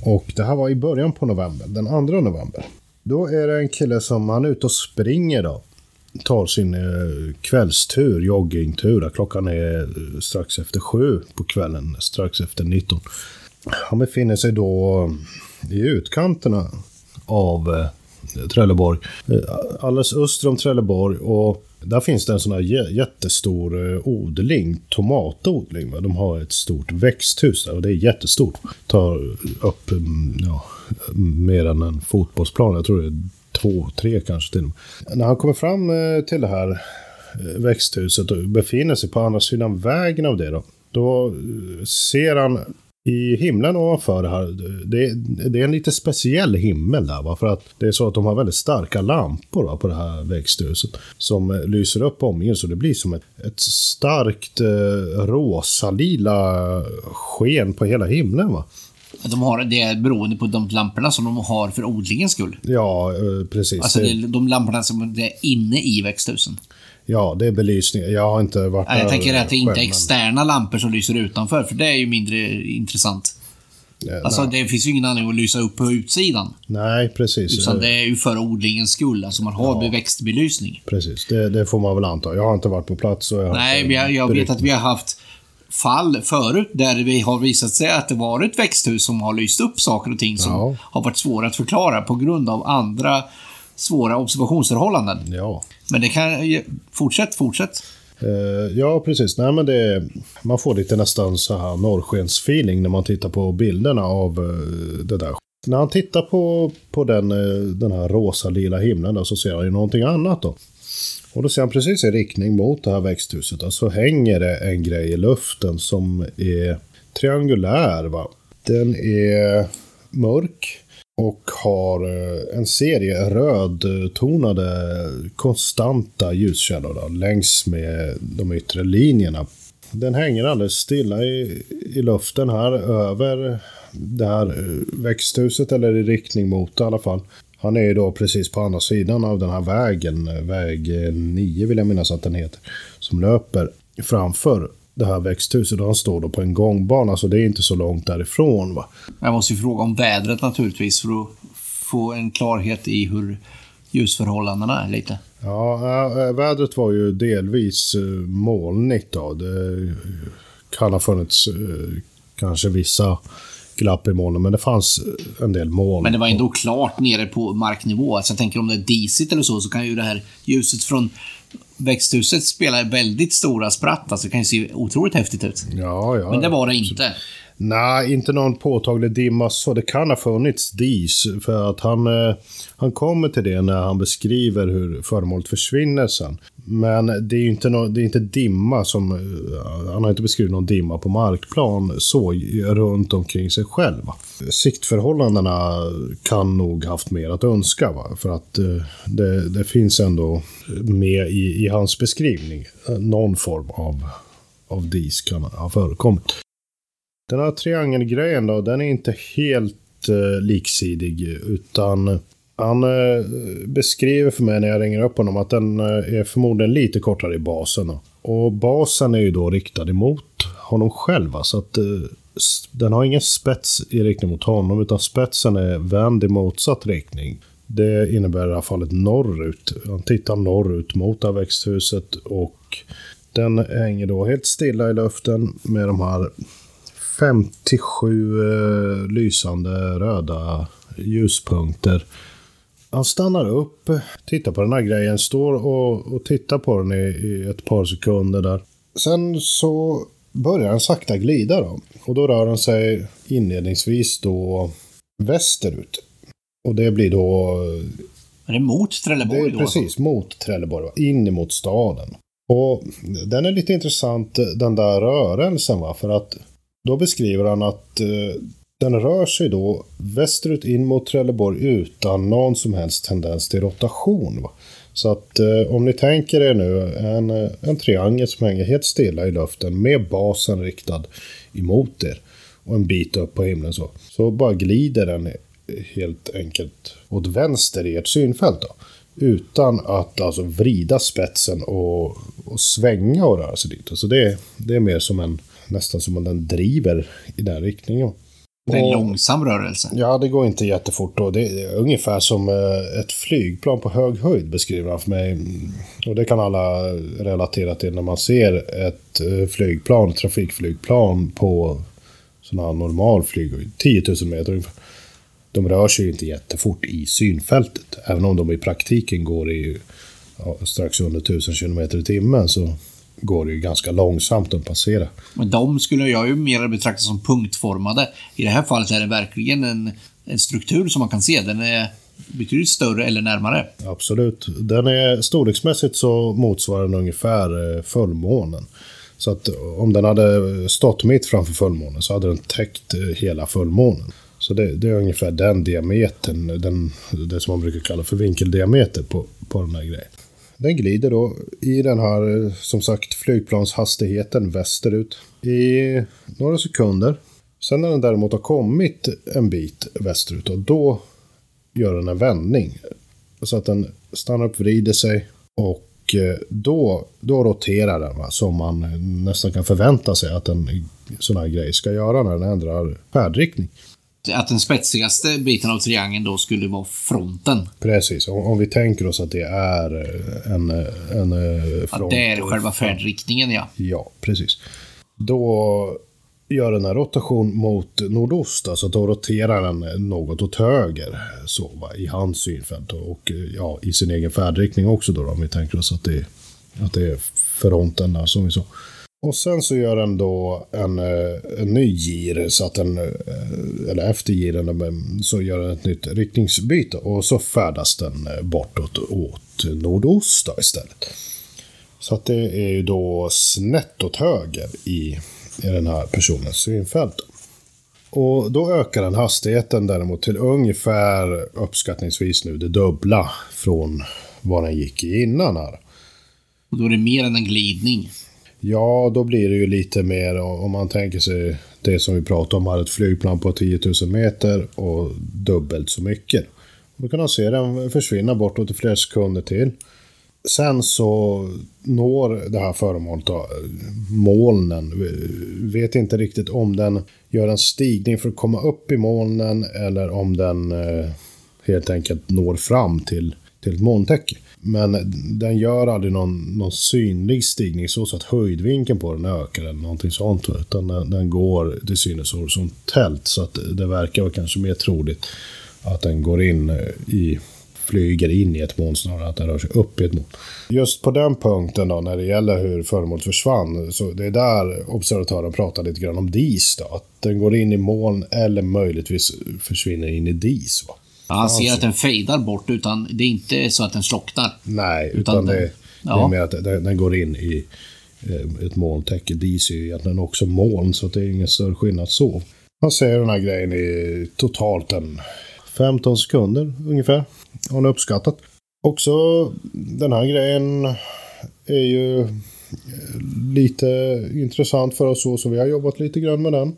Och det här var i början på november, den 2 november. Då är det en kille som, han är ute och springer då. Tar sin eh, kvällstur, joggingtur. Klockan är strax efter sju på kvällen, strax efter 19. Han befinner sig då i utkanterna av eh, Trelleborg. Eh, alldeles öster om Trelleborg och där finns det en sån här jättestor eh, odling, tomatodling. De har ett stort växthus där och det är jättestort. Tar upp mm, ja, mer än en fotbollsplan. Jag tror det är två, tre kanske till När han kommer fram till det här växthuset och befinner sig på andra sidan vägen av det då. Då ser han i himlen ovanför det här, det, det, är en lite speciell himmel där. Va? För att det är så att de har väldigt starka lampor va, på det här växthuset. Som lyser upp omgivningen så det blir som ett, ett starkt eh, rosa-lila sken på hela himlen. Va? De har det beroende på de lamporna som de har för odlingens skull. Ja, eh, precis. Alltså de lamporna som är inne i växthusen. Ja, det är belysning. Jag har inte varit där Jag tänker att det inte är externa lampor som lyser utanför, för det är ju mindre intressant. Ja, alltså nej. det finns ju ingen anledning att lysa upp på utsidan. Nej, precis. Utan det är ju för odlingens skull. Alltså man har ja. växtbelysning. Precis, det, det, får man väl anta. Jag har inte varit på plats. Och jag nej, men jag, jag vet att vi har haft fall förut där det har visat sig att det var ett växthus som har lyst upp saker och ting som ja. har varit svåra att förklara på grund av andra svåra observationsförhållanden. Ja. Men det kan... Fortsätt, fortsätt. Uh, ja, precis. Nej, men det, man får lite nästan så här norrskensfeeling när man tittar på bilderna av uh, det där. När han tittar på, på den, uh, den här rosa lila himlen då, så ser han ju någonting annat då. Och då ser han precis i riktning mot det här växthuset. Och så hänger det en grej i luften som är triangulär. Va? Den är mörk och har eh, en serie rödtonade konstanta ljuskällor då, längs med de yttre linjerna. Den hänger alldeles stilla i, i luften här över det här eh, växthuset, eller i riktning mot det i alla fall. Han är ju då precis på andra sidan av den här vägen, väg 9 vill jag minnas att den heter, som löper framför det här växthuset och han står då på en gångbana så det är inte så långt därifrån. Va? Jag måste ju fråga om vädret naturligtvis för att få en klarhet i hur ljusförhållandena är lite. Ja, vädret var ju delvis eh, molnigt då. Det kan ha funnits eh, kanske vissa glapp i molnen, men det fanns en del moln. Men det var ändå klart nere på marknivå. Alltså jag tänker om det är disigt eller så, så kan ju det här ljuset från växthuset spelar väldigt stora spratt. Alltså det kan ju se otroligt häftigt ut. Ja, ja. Men det var det inte. Nej, inte någon påtaglig dimma så. Det kan ha funnits dis. För att han, eh, han kommer till det när han beskriver hur föremålet försvinner sen. Men det är inte, no, det är inte dimma som... Eh, han har inte beskrivit någon dimma på markplan så eh, runt omkring sig själv. Siktförhållandena kan nog haft mer att önska. Va? För att det, det finns ändå med i, i hans beskrivning. Någon form av, av dis kan ha förekommit. Den här triangelgrejen då, den är inte helt eh, liksidig. Utan han eh, beskriver för mig när jag ringer upp honom att den eh, är förmodligen lite kortare i basen. Då. Och basen är ju då riktad emot honom själv. Så att eh, den har ingen spets i riktning mot honom, utan spetsen är vänd i motsatt riktning. Det innebär i alla fall ett norrut. Han tittar norrut mot det här växthuset och Den hänger då helt stilla i luften med de här 57 eh, lysande röda ljuspunkter. Han stannar upp, tittar på den här grejen, står och, och tittar på den i, i ett par sekunder där. Sen så börjar den sakta glida då. Och då rör den sig inledningsvis då västerut. Och det blir då... Är det mot Trelleborg Det är då? precis mot Trelleborg, in emot staden. Och den är lite intressant den där rörelsen va, för att då beskriver han att eh, den rör sig då västerut in mot Trelleborg utan någon som helst tendens till rotation. Va? Så att eh, om ni tänker er nu en, eh, en triangel som hänger helt stilla i luften med basen riktad emot er och en bit upp på himlen så. Så bara glider den helt enkelt åt vänster i ert synfält då. Utan att alltså vrida spetsen och, och svänga och röra sig dit. Så det, det är mer som en, nästan som om den driver i den riktningen. Det är en Och- långsam rörelse. Ja, det går inte jättefort då. Det är ungefär som eh, ett flygplan på hög höjd beskriver han för mig. Och det kan alla relatera till när man ser ett eh, flygplan, trafikflygplan på sån här normal flyghöjd, 10 000 meter ungefär. De rör sig ju inte jättefort i synfältet. Även om de i praktiken går i ja, strax under 1000 kilometer i timmen så går det ju ganska långsamt att passera. Men de skulle jag ju mer betrakta som punktformade. I det här fallet är det verkligen en, en struktur som man kan se. Den är betydligt större eller närmare. Absolut. Den är storleksmässigt så motsvarar den ungefär eh, fullmånen. Så att om den hade stått mitt framför fullmånen så hade den täckt eh, hela fullmånen. Så det, det är ungefär den diametern, den, det som man brukar kalla för vinkeldiameter på, på den här grejen. Den glider då i den här, som sagt, flygplanshastigheten västerut i några sekunder. Sen när den däremot har kommit en bit västerut, då, då gör den en vändning. Så att den stannar upp, vrider sig och eh, då, då roterar den. Va? Som man nästan kan förvänta sig att en sån här grej ska göra när den ändrar färdriktning. Att den spetsigaste biten av triangeln då skulle vara fronten. Precis, om, om vi tänker oss att det är eh, en, eh, en eh, Att front. det är själva färdriktningen, ja. Ja, precis. Då gör den en rotation mot nordost, alltså då roterar den något åt höger så, va, i hans synfält och ja, i sin egen färdriktning också då, om vi tänker oss att det, att det är fronten där som vi sa. Och sen så gör den då en, eh, en ny gir, så att den, eh, eller efter giren så gör den ett nytt riktningsbyte och så färdas den eh, bortåt åt nordost då istället. Så att det är ju då snett åt höger i, i den här personens synfält. Och då ökar den hastigheten däremot till ungefär uppskattningsvis nu det dubbla från vad den gick i innan här. Och då är det mer än en glidning. Ja, då blir det ju lite mer om man tänker sig det som vi pratade om här, ett flygplan på 10 000 meter och dubbelt så mycket. Då kan man se den försvinna bortåt i flera sekunder till. Sen så når det här föremålet då, molnen. Vi Vet inte riktigt om den gör en stigning för att komma upp i molnen eller om den eh, helt enkelt når fram till, till ett molntäcke. Men den gör aldrig någon, någon synlig stigning så, så att höjdvinkeln på den ökar eller någonting sånt. Utan den, den går till synes horisontellt så att det verkar vara kanske mer troligt att den går in eh, i flyger in i ett moln snarare än att den rör sig upp i ett moln. Just på den punkten då, när det gäller hur föremålet försvann, så det är där observatören pratar lite grann om dis då. Att den går in i moln eller möjligtvis försvinner in i dis. Va? Ja, han ser att den fejdar bort, utan det är inte så att den slocknar. Nej, utan, Utan det, den- det ja. är mer att den, den går in i eh, ett molntäcke. Dis är ju egentligen också moln, så det är ingen större skillnad så. Man ser den här grejen i totalt en 15 sekunder ungefär. Har hon uppskattat. Också den här grejen är ju eh, lite intressant för oss så, så vi har jobbat lite grann med den.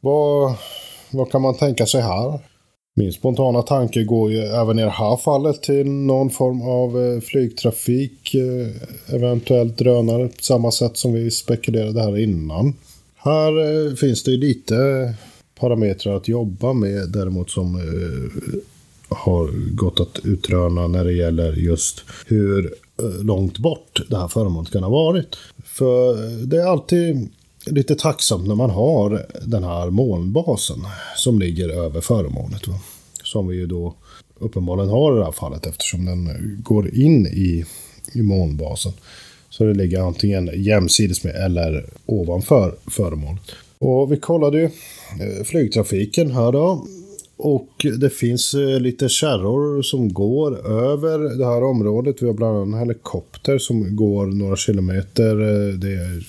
Vad, vad kan man tänka sig här? Min spontana tanke går ju även i det här fallet till någon form av eh, flygtrafik, eh, eventuellt drönare, på samma sätt som vi spekulerade här innan. Här eh, finns det ju lite parametrar att jobba med däremot som har gått att utröna när det gäller just hur långt bort det här föremålet kan ha varit. För det är alltid lite tacksamt när man har den här molnbasen som ligger över föremålet. Va? Som vi ju då uppenbarligen har i det här fallet eftersom den går in i, i molnbasen. Så det ligger antingen jämsides med eller ovanför föremålet. Och vi kollade ju eh, flygtrafiken här då. Och det finns eh, lite kärror som går över det här området. Vi har bland annat en helikopter som går några kilometer. Eh, det är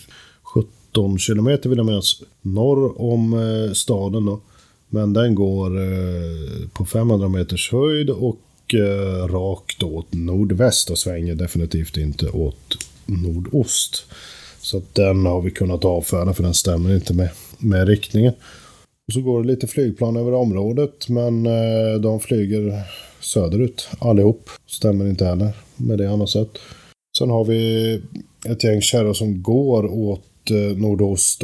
17 kilometer vill jag minnas norr om eh, staden då. Men den går eh, på 500 meters höjd och eh, rakt åt nordväst och svänger definitivt inte åt nordost. Så att den har vi kunnat avfärda för den stämmer inte med, med riktningen. Och så går det lite flygplan över området men eh, de flyger söderut allihop. Stämmer inte heller med det han har sett. Sen har vi ett gäng kärror som går åt eh, nordost,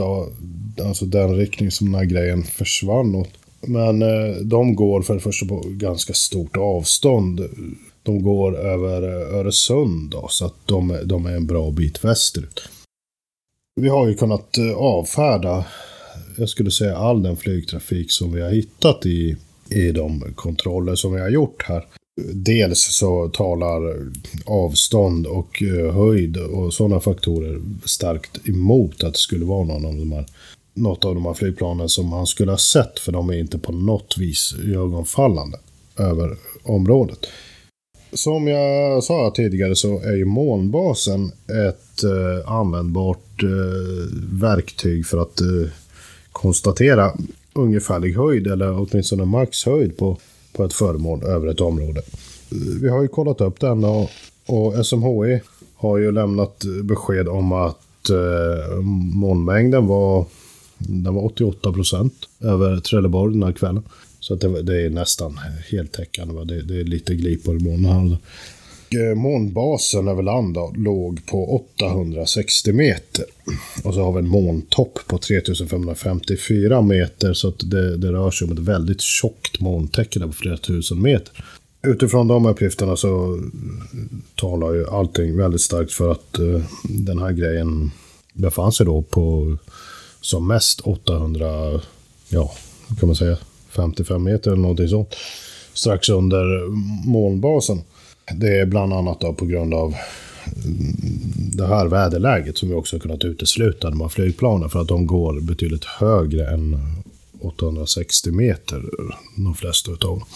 alltså den riktning som den här grejen försvann åt. Men eh, de går för det första på ganska stort avstånd. De går över eh, Öresund då, så att de, de är en bra bit västerut. Vi har ju kunnat eh, avfärda, jag skulle säga all den flygtrafik som vi har hittat i, i de kontroller som vi har gjort här. Dels så talar avstånd och eh, höjd och sådana faktorer starkt emot att det skulle vara någon av de här, något av de här flygplanen som man skulle ha sett, för de är inte på något vis ögonfallande över området. Som jag sa tidigare så är ju molnbasen ett eh, användbart eh, verktyg för att eh, konstatera ungefärlig höjd eller åtminstone maxhöjd på, på ett föremål över ett område. Vi har ju kollat upp den och, och SMHI har ju lämnat besked om att eh, molnmängden var, den var 88 procent över Trelleborg den här kvällen. Så att det, det är nästan heltäckande. Det, det är lite glipor i molnen här. Eh, månbasen över land då, låg på 860 meter. Och så har vi en måntopp på 3554 meter. Så att det, det rör sig om ett väldigt tjockt molntäcke där på flera tusen meter. Utifrån de uppgifterna så talar ju allting väldigt starkt för att uh, den här grejen befann sig då på som mest 800, ja, kan man säga, 55 meter eller någonting sånt. Strax under molnbasen. Det är bland annat på grund av det här väderläget som vi också kunnat utesluta de här flygplanen för att de går betydligt högre än 860 meter, de flesta utav dem.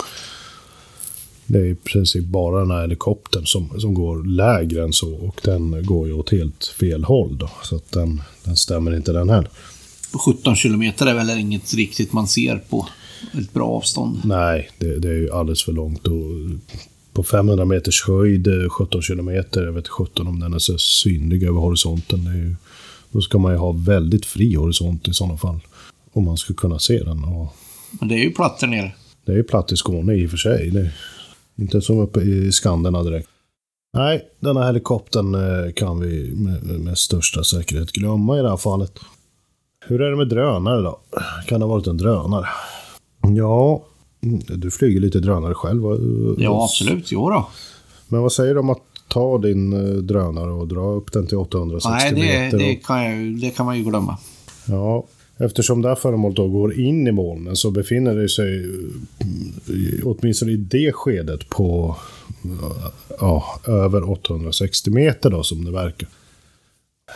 Det är i princip bara den här helikoptern som, som går lägre än så och den går ju åt helt fel håll då. Så att den, den stämmer inte den heller. 17 kilometer är väl inget riktigt man ser på ett bra avstånd. Nej, det, det är ju alldeles för långt. Och på 500 meters höjd, 17 kilometer, jag vet 17 om den är så synlig över horisonten. Det är ju, då ska man ju ha väldigt fri horisont i sådana fall. Om man ska kunna se den. Och Men det är ju platt där nere. Det är ju platt i Skåne i och för sig. Det är inte som uppe i Skanderna direkt. Nej, den här helikoptern eh, kan vi med, med största säkerhet glömma i det här fallet. Hur är det med drönare då? Kan det ha varit en drönare? Ja, du flyger lite drönare själv. Ja, absolut. Jo då. Men vad säger du om att ta din eh, drönare och dra upp den till 860 Nej, det, meter? det, kan jag, det kan man ju glömma. Ja, eftersom det här föremålet då går in i molnen så befinner det sig eh, åtminstone i det skedet på ja, över 860 meter då som det verkar.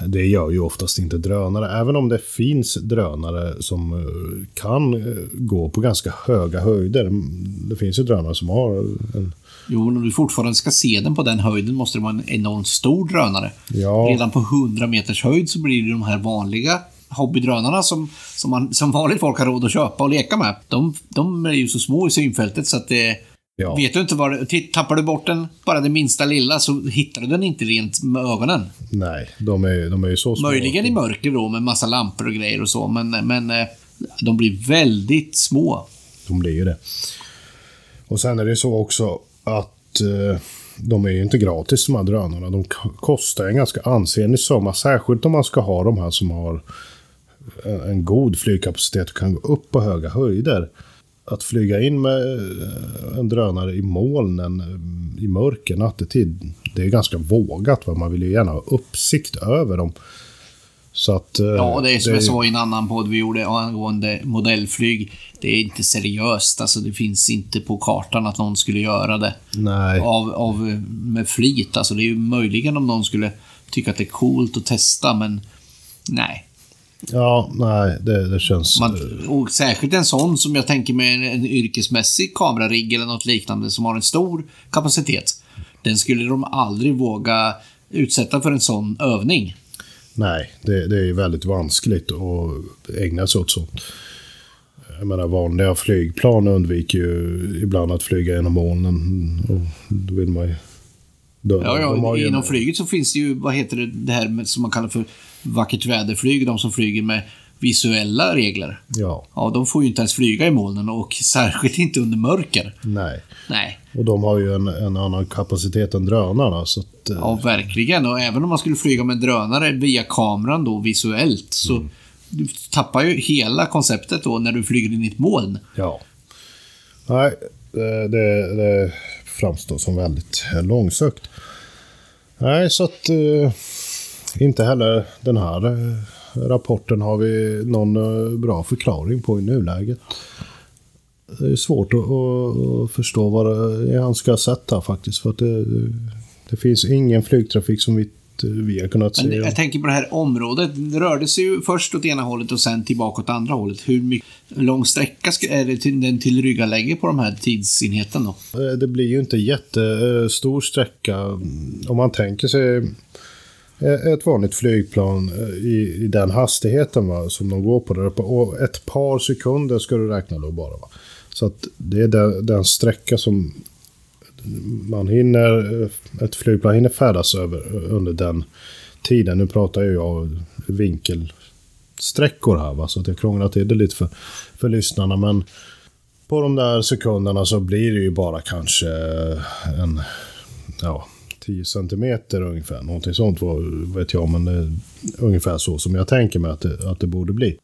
Det gör ju oftast inte drönare, även om det finns drönare som eh, kan eh, gå på ganska höga höjder. Det finns ju drönare som har en... Jo, om du fortfarande ska se den på den höjden måste det vara en enormt stor drönare. Ja. Redan på 100 meters höjd så blir det de här vanliga hobbydrönarna som, som, man, som vanligt folk har råd att köpa och leka med. De, de är ju så små i synfältet så att det, Ja. Vet du inte var Tappar du bort den, bara det minsta lilla, så hittar du den inte rent med ögonen. Nej, de är, de är ju så små. Möjligen i mörker då, med massa lampor och grejer och så, men, men eh, de blir väldigt små. De blir ju det. Och sen är det så också att eh, de är ju inte gratis de här drönarna. De kostar en ganska ansenlig summa. Särskilt om man ska ha de här som har en, en god flygkapacitet och kan gå upp på höga höjder. Att flyga in med eh, en drönare i molnen eh, i mörker nattetid, det är ganska vågat. Va? Man vill ju gärna ha uppsikt över dem. Så att, eh, Ja, det är som det jag sa i en annan podd vi gjorde angående modellflyg. Det är inte seriöst. Alltså, det finns inte på kartan att någon skulle göra det Nej, av, av, med flit. Alltså, det är ju möjligen om någon skulle tycka att det är coolt att testa, men nej. Ja, nej, det, det känns... Man, och särskilt en sån som jag tänker med en, en yrkesmässig kamerarigg eller något liknande som har en stor kapacitet. Den skulle de aldrig våga utsätta för en sån övning. Nej, det, det är väldigt vanskligt att ägna sig åt sånt. Jag menar, vanliga flygplan undviker ju ibland att flyga genom molnen. Och då vill man ju... Då, Ja, ja, inom en- flyget så finns det ju, vad heter det, det här med, som man kallar för vackert väderflyg, de som flyger med visuella regler. Ja, Ja, de får ju inte ens flyga i molnen och särskilt inte under mörker. nej. Nej, Och de har ju en, en annan kapacitet än drönarna. Så att, eh, ja verkligen. Och även om man skulle flyga med en drönare via kameran då visuellt så du tappar ju hela konceptet då när du flyger in i ett moln. ja. Nej, det, det, framstå framstår som väldigt långsökt. Nej, så att... Eh, inte heller den här eh, rapporten har vi någon eh, bra förklaring på i nuläget. Det är svårt att, att, förstå vad han ska ha sett här faktiskt. För att det, det finns ingen flygtrafik som vi, vi har kunnat Men se. jag tänker på det här området. Det rörde sig ju först åt ena hållet och sen tillbaka åt andra hållet. Hur mycket lång sträcka är det till, den tillryggalägger på de här tidsenheten då? Eh, Det blir ju inte jättestor sträcka. Om man tänker sig eh, ett vanligt flygplan eh, i, i den hastigheten va, som de går på där uppe. Och ett par sekunder ska du räkna då bara. Va. Så att det är den, den sträcka som man hinner, ett flygplan hinner färdas över under den tiden. Nu pratar ju jag vinkelsträckor här va, så att jag krånglar till det lite för, för lyssnarna. Men på de där sekunderna så blir det ju bara kanske en, ja, 10 centimeter ungefär. Någonting sånt vet jag, men det är ungefär så som jag tänker mig att det, att det borde bli.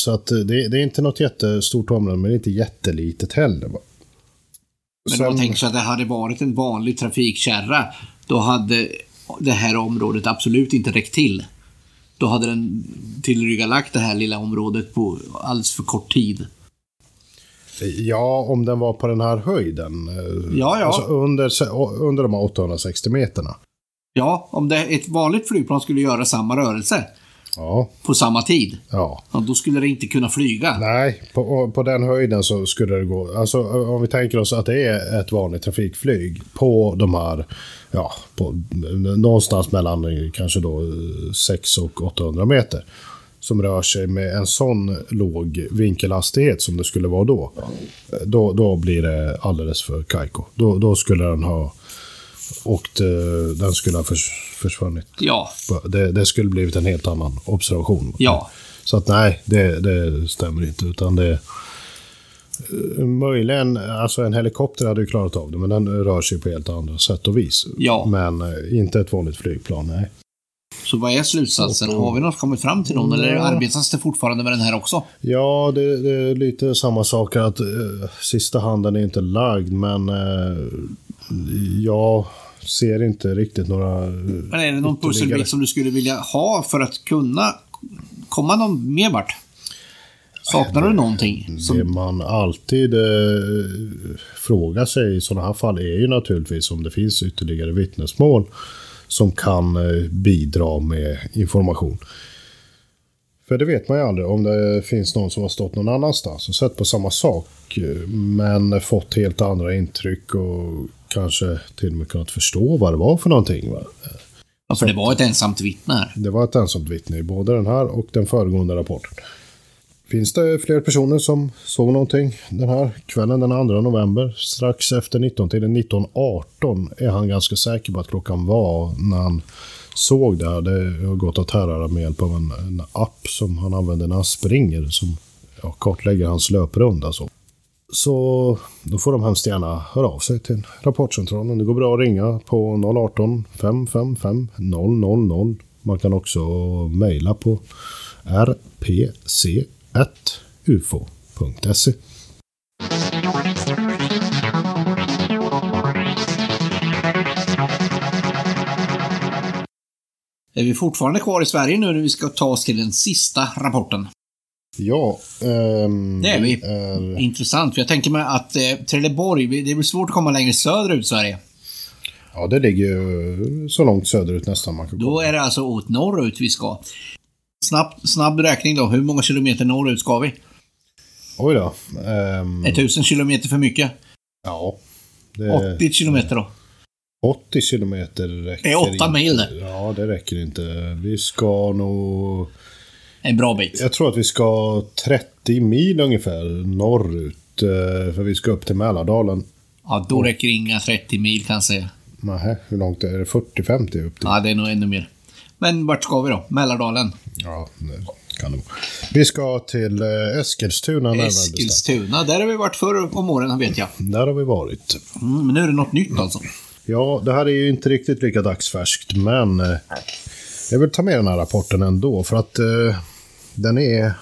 Så att det, det är inte något jättestort område, men det är inte jättelitet heller. Va? Men om man Sen- tänker sig att det hade varit en vanlig trafikkärra, då hade det här området absolut inte räckt till. Då hade den tillryggalagt det här lilla området på alldeles för kort tid. Ja, om den var på den här höjden. eh, Ja, ja. Alltså under, under de här 860 meterna. Ja, om det, ett vanligt flygplan skulle göra samma rörelse Ja, på samma tid, ja. ja, då skulle det inte kunna flyga. Nej, på, på den höjden så skulle det gå. Alltså om vi tänker oss att det är ett vanligt trafikflyg på de här, ja, på, någonstans mellan eh, kanske då 600 och 800 meter. Som rör sig med en sån låg vinkelhastighet som det skulle vara då. Då, då blir det alldeles för kajko. Då, då skulle den ha åkt, eh, den skulle ha förs, försvunnit. Ja, Det, det skulle blivit en helt annan observation. ja. Så att nej, det, det stämmer inte. Utan det... eh, Möjligen, alltså en helikopter hade ju klarat av det, men den rör sig på helt andra sätt och vis. Ja. Men eh, inte ett vanligt flygplan, nej. Så vad är slutsatsen? Och- och- Har vi något kommit fram till någon eller Ja. arbetas det fortfarande med den här också? Ja, det, det är lite samma sak att eh, sista handen är inte lagd, men eh, jag ser inte riktigt några... eh, Men är det någon pusselbit som du skulle vilja ha för att kunna komma någon mer vart? Saknar du någonting? Det Som, man alltid eh, frågar sig i sådana här fall är ju naturligtvis om det finns ytterligare vittnesmål som kan eh, bidra med information. För det vet man ju aldrig om det finns någon som har stått någon annanstans och sett på samma sak eh, men fått helt andra intryck och kanske till och med kunnat förstå vad det var för någonting. Va? ja, för det var ett ensamt vittne här. Det var ett ensamt vittne i både den här och den föregående rapporten. Finns det fler personer som såg någonting den här kvällen den 2 november? Strax efter 19-tiden, 19.18 är han ganska säker på att klockan var när han såg det här. Det har gått att härröra med hjälp av en, en app som han använder när han springer som ja, kartlägger hans löprunda. Så. Så då får de hemskt gärna höra av sig till Rapportcentralen. Det går bra att ringa på 018 555 000. Man kan också mejla på rpc1ufo.se. Är vi fortfarande kvar i Sverige nu när vi ska ta oss till den sista rapporten? Ja, ehm, Det är är- Intressant, för jag tänker mig att eh, Trelleborg, det är väl svårt att komma längre söderut i Sverige. ja, det ligger ju så långt söderut nästan man kan Då komma. är det alltså åt norrut vi ska. Snabb, snabb räkning då. Hur många kilometer norrut ska vi? Oj då. ehm, 1000 kilometer för mycket. ja. Det, 80 kilometer då. 80 kilometer räcker Det är åtta inte. mil det. Ja, det räcker inte. Vi ska nog... En bra bit. Jag tror att vi ska 30 mil ungefär norrut. eh, För vi ska upp till Mälardalen. Ja, då räcker inga 30 mil kan jag säga. Nähä, hur långt är det? 40-50 upp till? Ja, det är nog ännu mer. Men vart ska vi då? Mälardalen? Ja, det kan det vara. Vi ska till eh, Eskilstuna. Eskilstuna. Där har vi varit förr om åren, vet jag. Där har vi varit. Mm, men nu är det något nytt alltså. Ja, det här är ju inte riktigt lika dagsfärskt, men eh, jag vill ta med den här rapporten ändå för att eh, den är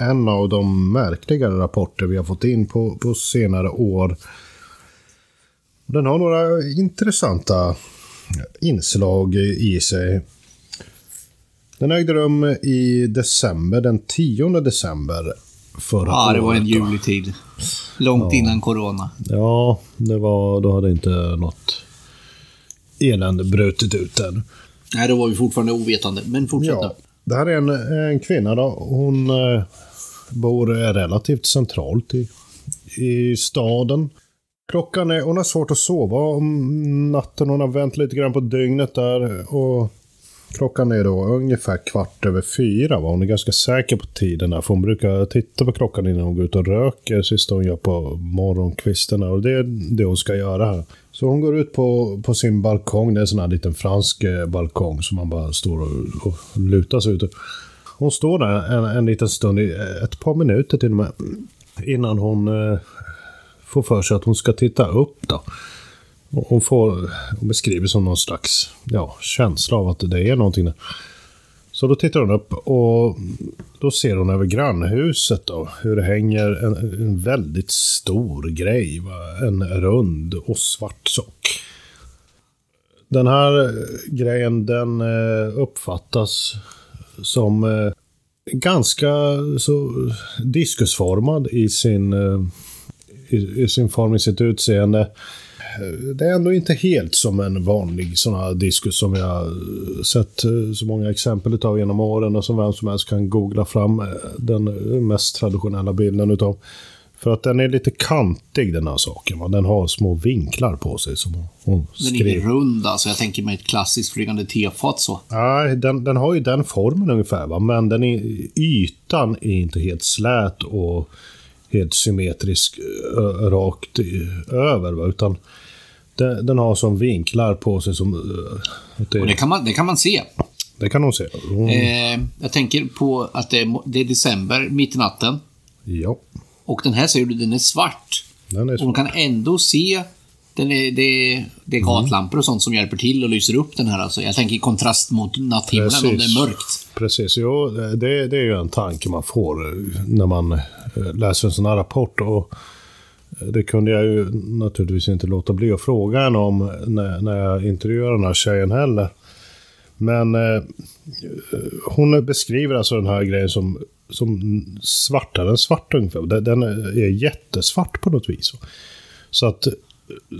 en av de märkligare rapporter vi har fått in på, på senare år. Den har några intressanta inslag i sig. Den ägde rum i december, den 10 december förra Ja, det var en året. juletid. Långt innan corona. Ja, det var, då hade inte något elände brutit ut än. Nej, då var vi fortfarande ovetande. Men fortsätt Ja det här är en, en kvinna då. Hon eh, bor relativt centralt i, i staden. Klockan är, hon har svårt att sova om natten. Hon har vänt lite grann på dygnet där. Och klockan är då ungefär kvart över fyra. Va? Hon är ganska säker på tiden där. För hon brukar titta på klockan innan hon går ut och röker. Sista hon gör på morgonkvisten. Och det är det hon ska göra här. Så hon går ut på, på sin balkong. Det är en sån här liten fransk eh, balkong som man bara står och, och lutar sig ut. Hon står där en, en liten stund, ett par minuter till och med, innan hon eh, får för sig att hon ska titta upp. Då. Hon, får, hon beskriver som någon slags ja, känsla av att det är någonting där. Så då tittar hon upp och då ser hon över grannhuset då, hur det hänger en, en väldigt stor grej. Va? En rund och svart sock. Den här eh, grejen den eh, uppfattas som eh, ganska så diskusformad i sin, i, i sin form, i sitt utseende. Det är ändå inte helt som en vanlig sån här diskus som jag eh, sett eh, så många exempel utav genom åren och som vem som helst kan googla fram eh, den mest traditionella bilden utav. För att den är lite kantig den här saken. Va? Den har små vinklar på sig som hon Den är inte rund alltså. Jag tänker mig ett klassiskt flygande tefat så. Nej, den, den har ju den formen ungefär, va? men den är, ytan är inte helt slät och helt symmetrisk rakt över. Va? Utan den, den har som vinklar på sig som... Att det, Och det kan man, det kan man se. det kan hon se. Hon, Eh, jag tänker på att det är, det är december, mitt i natten. Ja, Och den här ser du, den är svart. den är Och så. man kan ändå se den är, det, är, det är gatlampor och sånt som hjälper till och lyser upp den här. Alltså. Jag tänker i kontrast mot natthimlen om det Precis. är mörkt. Precis, jo, det, det är ju en tanke man får eh, när man eh, läser en sån här rapport. Och eh, det kunde jag ju naturligtvis inte låta bli att fråga henne om när, när jag intervjuade den här tjejen heller. Men eh, hon beskriver alltså den här grejen som, som svartare än svart ungefär. Den, den är jättesvart på något vis. Så att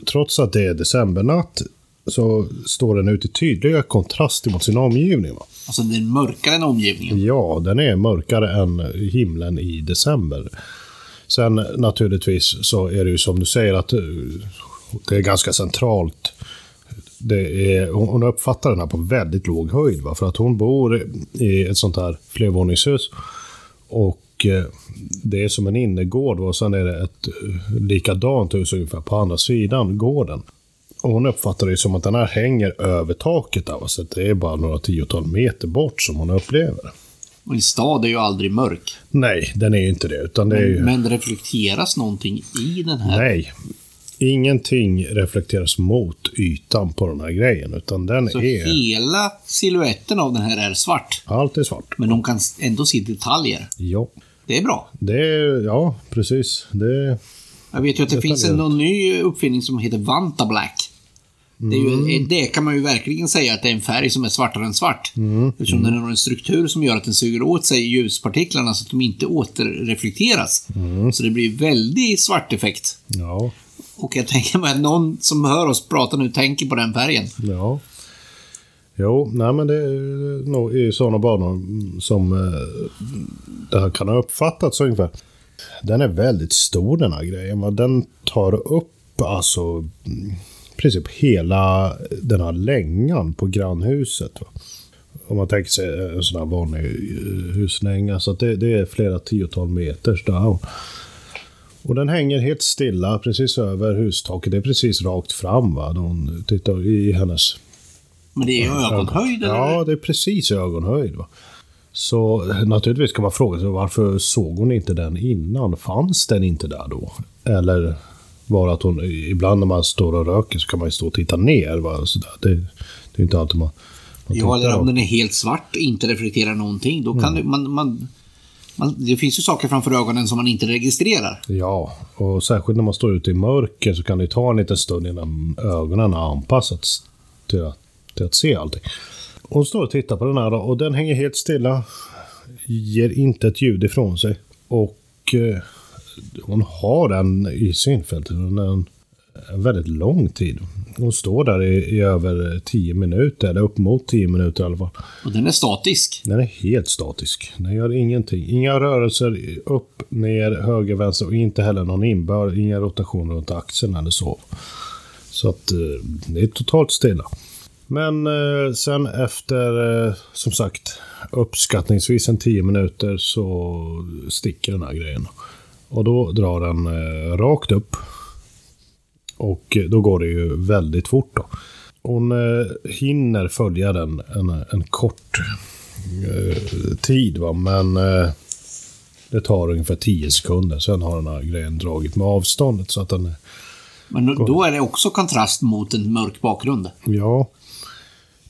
trots att det är decembernatt så står den ut i tydliga kontraster mot sin omgivning. Va? Alltså den är mörkare än omgivningen. Ja, den är mörkare än himlen i december. Sen naturligtvis så är det ju som du säger att eh, det är ganska centralt. Det är, hon uppfattar den här på väldigt låg höjd. Va? För att hon bor i ett sånt här flervåningshus. Och eh, det är som en innergård och sen är det ett eh, likadant hus ungefär på andra sidan gården. Och hon uppfattar det som att den här hänger över taket. Där, va? Så det är bara några tiotal meter bort som hon upplever. Och en stad är ju aldrig mörk. Nej, den är ju inte det. Utan det är ju... Men det reflekteras någonting i den här. Nej. Ingenting reflekteras mot ytan på den här grejen. Utan den Så är... hela siluetten av den här är svart. Allt är svart. Men de kan ändå se detaljer. Ja. Det är bra. Det är... Ja, precis. Det... Jag vet ju att det finns en ny uppfinning som heter Vanta Black. Det, är ju, det kan man ju verkligen säga att det är en färg som är svartare än svart. Mm. Eftersom den har en struktur som gör att den suger åt sig ljuspartiklarna så att de inte återreflekteras. Mm. Så det blir väldigt svart effekt. Ja. Och jag tänker mig att någon som hör oss prata nu tänker på den färgen. Ja. Jo, nej men det är nog i sådana banor som eh, det här kan ha uppfattats ungefär. Den är väldigt stor den här grejen. Den tar upp alltså princip hela den här längan på grannhuset. Va? Om man tänker sig en sån här vanlig eh, huslänga. Så att det, det är flera tiotal meters down. Och den hänger helt stilla precis över hustaket. Det är precis rakt fram va. De tittar i hennes... Men det är ögonhöjd eller? Ja, det är precis ögonhöjd. Va? Så naturligtvis kan man fråga sig varför såg hon inte den innan? Fanns den inte där då? Eller var att hon, ibland när man står och röker så kan man ju stå och titta ner. Va? Så. Det, det är inte alltid man, man Ja, eller om den är helt svart och inte reflekterar någonting. Då kan mm. man, man, man, det finns ju saker framför ögonen som man inte registrerar. Ja, och särskilt när man står ute i mörker så kan det ta en liten stund innan ögonen har anpassats till att, till att se allting. Hon står och tittar på den här och den hänger helt stilla. Ger inte ett ljud ifrån sig. Och eh, hon har den i synfältet under en, en väldigt lång tid. Hon står där i, i över 10 minuter, eller upp mot 10 minuter i alla fall. Och den är statisk? Den är helt statisk. Den gör ingenting. Inga rörelser upp, ner, höger, vänster och inte heller någon inbör. Inga rotationer runt axeln eller så. Så att eh, det är totalt stilla. Men eh, sen efter, eh, som sagt, uppskattningsvis en 10 minuter så sticker den här grejen. Och då drar den eh, rakt upp. Och då går det ju väldigt fort då. Hon eh, hinner följa den en, en kort eh, tid va, men eh, det tar ungefär 10 sekunder. Sen har den här grejen dragit med avståndet så att den... Men då är det också kontrast mot en mörk bakgrund? Ja.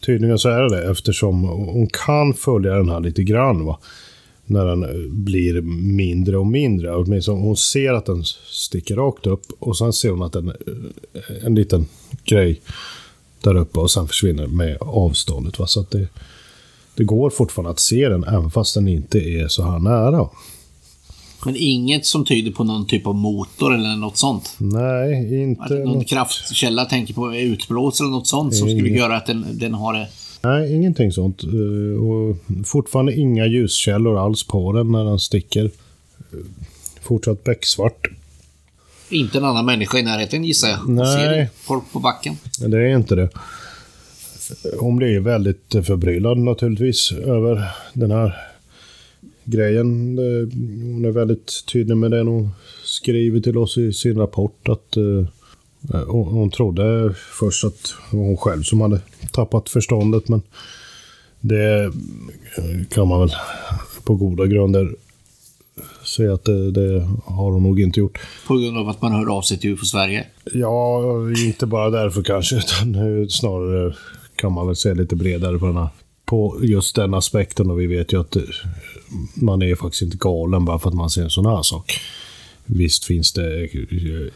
Tydligen så är det det eftersom hon kan följa den här lite grann. Va? När den blir mindre och mindre. Åtminstone hon ser att den sticker rakt upp och sen ser hon att den, en liten grej där uppe och sen försvinner med avståndet. Va? Så att det, det går fortfarande att se den även fast den inte är så här nära. Men inget som tyder på någon typ av motor eller något sånt? Nej, inte... Någon något... kraftkälla, tänker på utblåsare eller något sånt som skulle göra att den, den har Nej, ingenting sånt. Eh, och fortfarande inga ljuskällor alls på den när den sticker. Eh, fortsatt becksvart. Inte en annan människa i närheten gissar jag. Nej. Ser folk på backen. Det är inte det. Hon blir väldigt förbryllad naturligtvis över den här grejen. Hon är väldigt tydlig med det hon skriver till oss i sin rapport. att eh, hon trodde först att det var hon själv som hade tappat förståndet, men det kan man väl på goda grunder säga att det, det, har hon nog inte gjort. På grund av att man hör av sig till UFO Sverige? Ja, inte bara därför kanske, utan snarare kan man väl se lite bredare på den här på just den aspekten och vi vet ju att man är faktiskt inte galen bara för att man ser en sån här sak. Visst finns det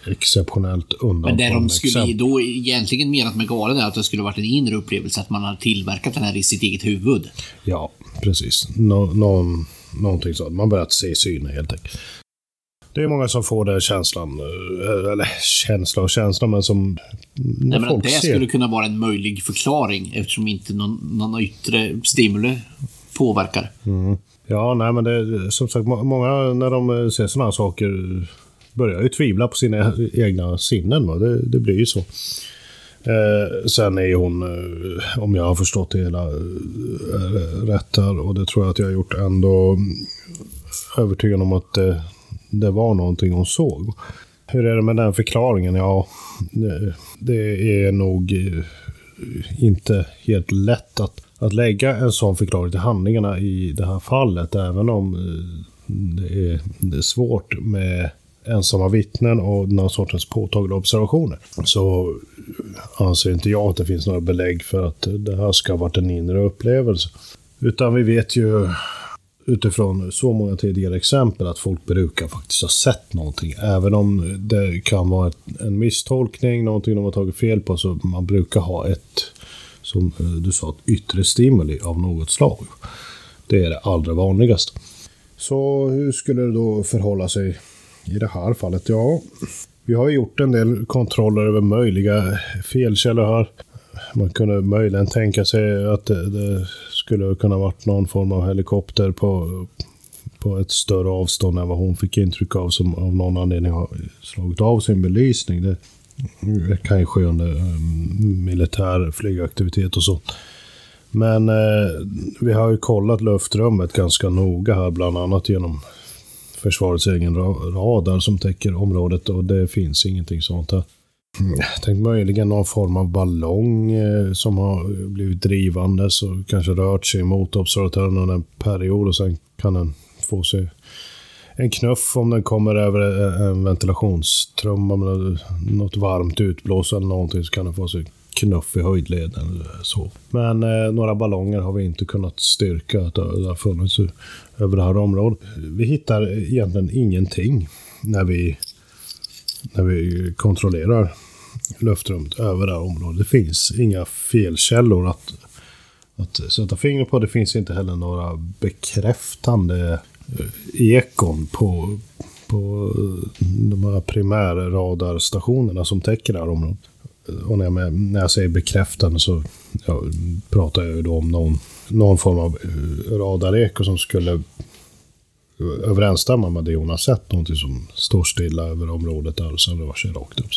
exceptionellt undantag. Men det de skulle då egentligen menat med galen är att det skulle varit en inre upplevelse, att man har tillverkat den här i sitt eget huvud. Ja, precis. Nå någon, någonting sånt. Man börjat se syner helt enkelt. Det är många som får den känslan, eh, eller känsla och känsla, men som... Nej, men folk det ser... skulle kunna vara en möjlig förklaring eftersom inte någon, någon yttre stimuli påverkar. Mm. Ja, nej men det som sagt, många när de eh, ser sådana här saker börjar ju tvivla på sina egna sinnen. Va? Det, det blir ju så. Eh, sen är hon, eh, om jag har förstått det hela eh, rätt här, och det tror jag att jag har gjort, ändå eh, övertygad om att det, det var någonting hon såg. Hur är det med den förklaringen? Ja, det, det är nog eh, inte helt lätt att att lägga en sån förklaring till handlingarna i det här fallet, även om eh, det är, det är svårt med ensamma vittnen och den här sortens påtagliga observationer. Så anser inte jag att det finns några belägg för att det här ska ha varit en inre upplevelse. Utan vi vet ju utifrån så många tidigare exempel att folk brukar faktiskt ha sett någonting. Även om det kan vara en misstolkning, någonting de har tagit fel på, så man brukar ha ett, som eh, du sa, ett yttre stimuli av något slag. Det är det allra vanligaste. Så hur skulle det då förhålla sig i det här fallet? Ja, vi har gjort en del kontroller över möjliga felkällor här. Man kunde möjligen tänka sig att det, det skulle kunna varit någon form av helikopter på, på ett större avstånd än vad hon fick intryck av som av någon anledning har slagit av sin belysning. Det, det kan ju ske under eh, militär flygaktivitet och så. Men eh, vi har ju kollat luftrummet ganska noga här, bland annat genom försvarets egen radar som täcker området och det finns ingenting sånt här. Mm, jag tänkte möjligen någon form av ballong eh, som har blivit drivande och kanske rört sig mot observatören under en period och sen kan den få sig en knuff om den kommer över eh, en ventilationstrumma med något varmt utblås eller någonting så kan den få sig knuff i höjdleden. Så. Men eh, några ballonger har vi inte kunnat styrka att det har funnits över det här området. Vi hittar egentligen ingenting när vi, när vi kontrollerar luftrummet över det här området. Det finns inga felkällor att, att sätta fingret på. Det finns inte heller några bekräftande eh, Eh, ekon på, på eh, de här primärradarstationerna som täcker det här området. Eh, och när jag, när jag säger bekräftande så ja, pratar jag ju då om någon, någon form av radareko som skulle överensstämma med det hon har sett. Någonting som står stilla över området där och sen rör sig rakt upp.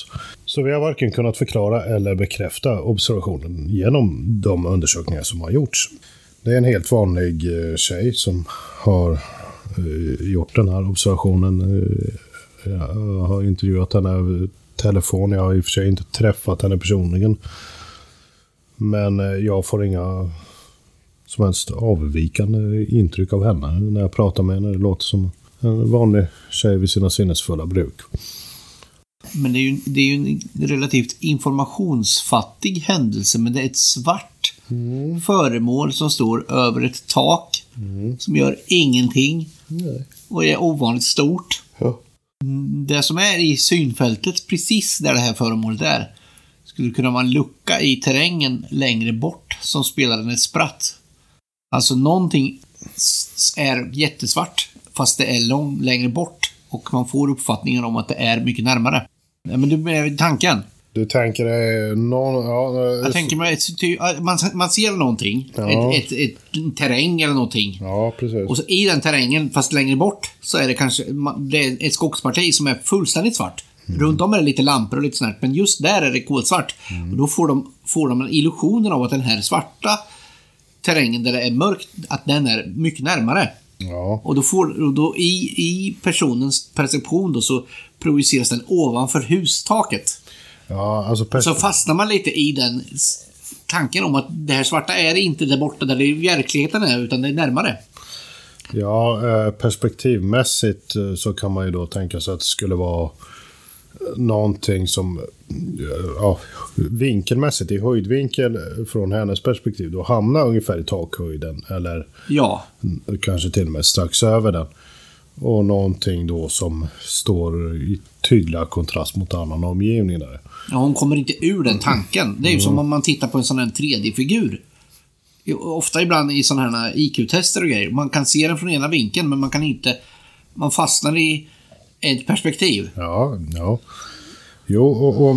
Så vi har varken kunnat förklara eller bekräfta observationen genom de undersökningar som har gjorts. Det är en helt vanlig tjej som har gjort den här observationen. Jag har intervjuat henne över telefon. Jag har i och för sig inte träffat henne personligen. Men eh, jag får inga som helst avvikande intryck av henne när jag pratar med henne. Det låter som en vanlig tjej vid sina sinnesfulla bruk. Men det är ju, det är ju en relativt informationsfattig händelse, men det är ett svart mm. föremål som står över ett tak mm. som gör ingenting. Och är ovanligt stort. Ja. Det som är i synfältet, precis där det här föremålet är, skulle kunna vara en lucka i terrängen längre bort som spelar en ett spratt. Alltså någonting är jättesvart fast det är lång, längre bort och man får uppfattningen om att det är mycket närmare. Men du, är tanken? Du tänker dig någon... Ja, jag tänker mig, man, man ser någonting. Ja. Ett, ett, ett, terräng eller någonting. Ja, precis. Och så i den terrängen, fast längre bort, så är det kanske det är ett skogsparti som är fullständigt svart. Mm. Runt om är det lite lampor och lite sånt Men just där är det kolsvart. Mm. Och då får de, får de en illusionen av att den här svarta terrängen där det är mörkt, att den är mycket närmare. Ja. Och då får, och då i, i personens perception då så projiceras den ovanför hustaket. Ja, alltså så fastnar man lite i den tanken om att det här svarta är inte där borta där det verkligheten är, utan det är närmare. Ja, eh, perspektivmässigt eh, så kan man ju då tänka sig att det skulle vara någonting som ja, vinkelmässigt i höjdvinkel från hennes perspektiv då hamnar ungefär i takhöjden eller ja. kanske till och med strax över den. Och någonting då som står i tydliga kontrast mot annan omgivning där. Ja, hon kommer inte ur den tanken. Det är ju mm. som om man tittar på en sån här 3D-figur. Ofta ibland i sådana här IQ-tester och grejer. Man kan se den från ena vinkeln, men man kan inte... Man fastnar i ett perspektiv. Ja, ja. Jo, och, och,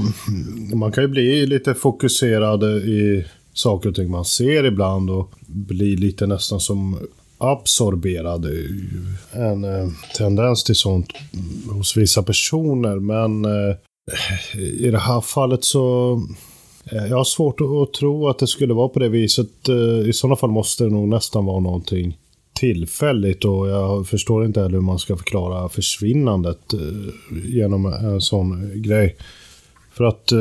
man kan ju bli lite fokuserad i saker och ting man ser ibland och bli lite nästan som absorberad. En eh, tendens till sånt hos vissa personer, men eh, i det här fallet så eh, jag har svårt att tro att det skulle vara på det viset. Eh, I sådana fall måste det nog nästan vara någonting tillfälligt och jag förstår inte heller hur man ska förklara försvinnandet eh, genom en sån grej. För att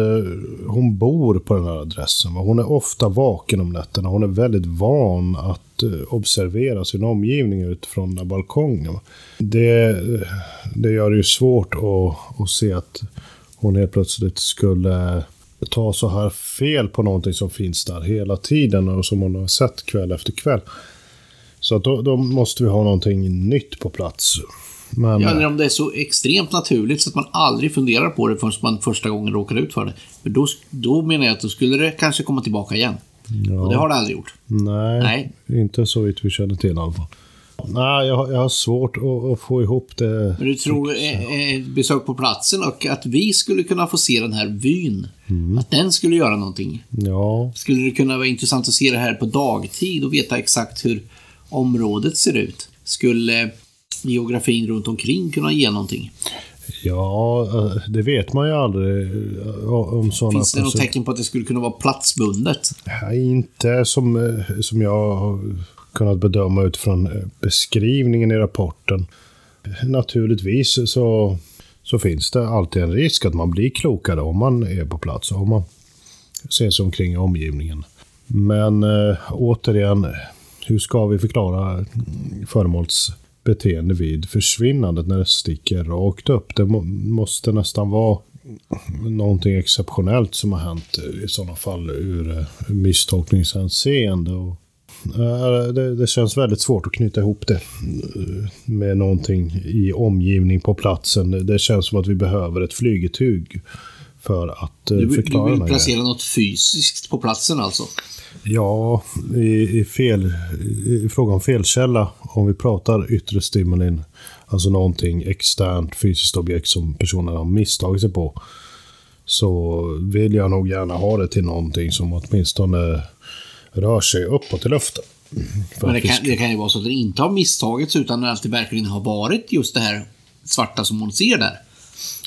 hon bor på den här adressen. Hon är ofta vaken om nätterna. Hon är väldigt van att observera sin omgivning utifrån den balkongen. Det, det gör det ju svårt att, att se att hon helt plötsligt skulle ta så här fel på någonting som finns där hela tiden och som hon har sett kväll efter kväll. Så då, då måste vi ha någonting nytt på plats. Men, Ja, eller om det är så extremt naturligt så att man aldrig funderar på det förrän man första gången råkar ut för det. För då, då menar jag att då skulle det kanske komma tillbaka igen. Och det har det aldrig gjort. nej, Nej. inte så vitt vi känner till i alla fall. Nej, jag, har- jag har svårt att, att få ihop det. Men du tror eh, eh, besök på platsen och att vi skulle kunna få se den här vyn, att den skulle göra någonting. Ja, Skulle det kunna vara intressant att se det här på dagtid och veta exakt hur området ser ut? Skulle geografin runt omkring kunna ge någonting? ja, eh, det vet man ju aldrig eh, om sådana Finns det något tecken på att det skulle kunna vara platsbundet? Nej, inte som, eh, som jag kunnat bedöma utifrån eh, beskrivningen i rapporten. Naturligtvis så, så finns det alltid en risk att man blir klokare om man är på plats, om man ser sig omkring i omgivningen. Men eh, återigen, hur ska vi förklara föremåls beteende vid försvinnandet när det sticker rakt upp? Det må, måste nästan vara någonting exceptionellt som har hänt i sådana fall ur eh, misstolkningshänseende. Och, det, det känns väldigt svårt att knyta ihop det eh, med någonting i omgivning på platsen. Det- känns som att vi behöver ett flygetug för att eh, Du, förklara du vill placera något fysiskt på platsen alltså? Ja, i, i, fel, i fråga om felkälla, om vi pratar yttre stimulin, alltså någonting externt fysiskt objekt som personen har misstagit sig på, så vill jag nog gärna ha det till någonting som åtminstone rör sig uppåt i luften. Men det kan, det kan ju vara så att det inte har misstagits utan att det verkligen har varit just det här svarta som hon ser där.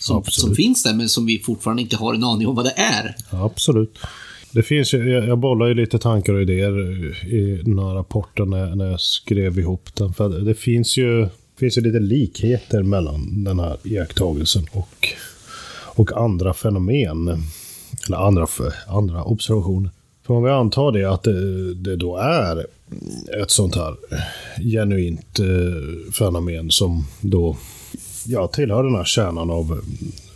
Som, som finns där men som vi fortfarande inte har en aning om vad det är. Absolut. Det finns ju, jag, jag bollar ju lite tankar och idéer i den här rapporten när, när jag skrev ihop den. För det finns ju, finns ju lite likheter mellan den här iakttagelsen och, och andra fenomen. Eller andra, andra observationer. För om vi antar det att det, det då är ett sånt här genuint eh, fenomen som då ja, tillhör den här kärnan av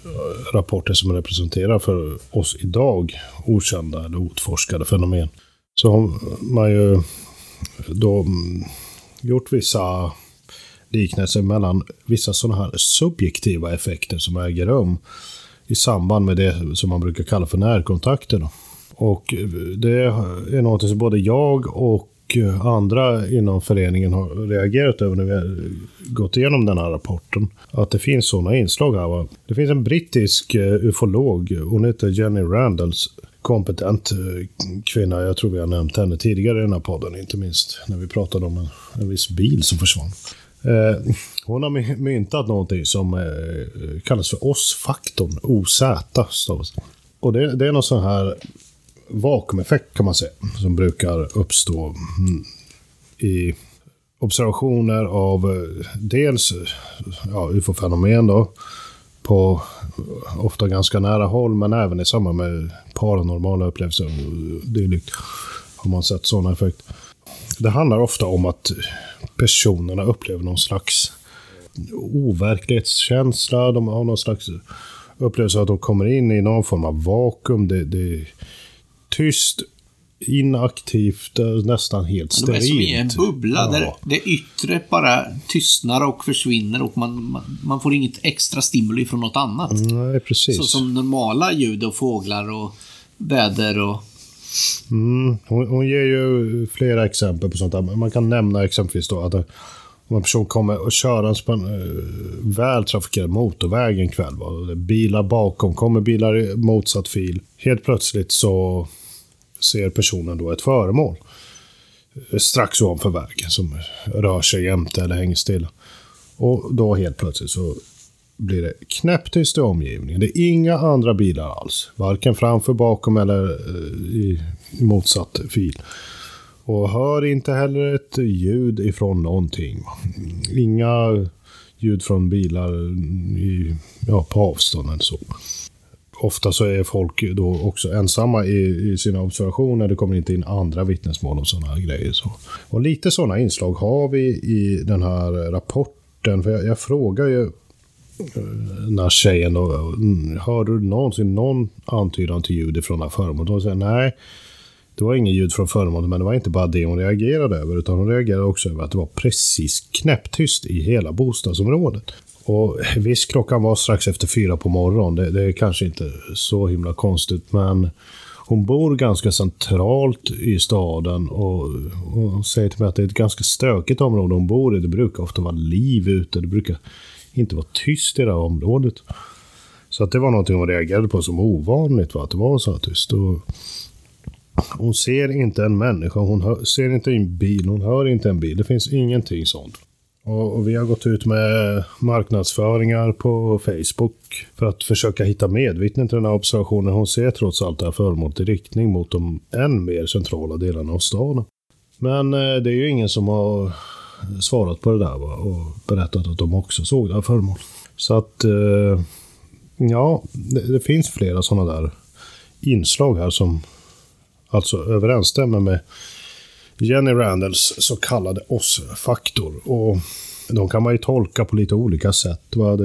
eh, rapporter som representerar för oss idag okända eller outforskade fenomen. Så har man ju då mm, gjort vissa liknelser mellan vissa sådana här subjektiva effekter som äger rum i samband med det som man brukar kalla för närkontakter. Och det är något som både jag och andra inom föreningen har reagerat över när vi har gått igenom den här rapporten. Att det finns sådana inslag här. Va? Det finns en brittisk eh, ufolog, hon heter Jenny Randalls, kompetent eh, kvinna. Jag tror vi har nämnt henne tidigare i den här podden, inte minst när vi pratade om en, en viss bil som försvann. Eh, hon har myntat någonting som eh, kallas för Oss-faktorn. OZ. Och det, det är någon sån här vakuumeffekt kan man säga, som brukar uppstå mm, i observationer av eh, dels ja, ufo-fenomen då, på eh, ofta ganska nära håll, men även i samband med paranormala upplevelser och dylikt har man sett sådana effekter. Det handlar ofta om att personerna upplever någon slags overklighetskänsla. De har någon slags upplevelse att de kommer in i någon form av vakuum. Det, det är tyst, inaktivt, eh, nästan helt De är sterilt. som i en bubbla där Ja. det yttre bara tystnar och försvinner och man, man, man får inget extra stimuli från något annat. Nej, precis. Så som normala ljud och fåglar och väder och... Mm, hon, hon ger ju flera exempel på sånt där. Man kan nämna exempelvis då att om en person kommer och körandes på en uh, väl trafikerad motorväg en kväll. Va? det är Bilar bakom, kommer bilar i motsatt fil. Helt plötsligt så ser personen då ett föremål strax ovanför vägen som rör sig jämte eller hänger stilla. Och då helt plötsligt så blir det knäpptyst i omgivningen. Det är inga andra bilar alls. Varken framför, bakom eller i i motsatt fil. Och hör inte heller ett ljud ifrån någonting. Inga ljud från bilar i, ja, på avstånd eller så. Ofta så är folk då också ensamma i, i sina observationer. Det kommer inte in andra vittnesmål och sådana här grejer. Så. Och lite sådana inslag har vi i den här rapporten. För jag, jag frågar ju eh, den här tjejen då, mm, hör du någonsin någon antydan till ljud från det här föremålet? de säger nej, det var inget ljud från föremålet, men det var inte bara det hon reagerade över, utan hon reagerade också över att det var precis knäpptyst i hela bostadsområdet. Och visst, klockan var strax efter fyra på morgonen. Det, det är kanske inte så himla konstigt, men hon bor ganska centralt i staden och hon säger till mig att det är ett ganska stökigt område hon bor i. Det brukar ofta vara liv ute. Det brukar inte vara tyst i det här området. Så att det var någonting hon reagerade på som ovanligt, va? att det var så här tyst. Och hon ser inte en människa, hon hör, ser inte en bil, hon hör inte en bil. Det finns ingenting sånt. Och, och vi har gått ut med marknadsföringar på Facebook för att försöka hitta medvittnen till den här observationen. Hon ser trots allt det här föremålet i riktning mot de än mer centrala delarna av staden. Men eh, det är ju ingen som har svarat på det där va? och berättat att de också såg det här föremålet. Så att, eh, ja, det, det finns flera sådana där inslag här som alltså överensstämmer med Jenny Randalls så kallade oss-faktor. Och de kan man ju tolka på lite olika sätt. Va?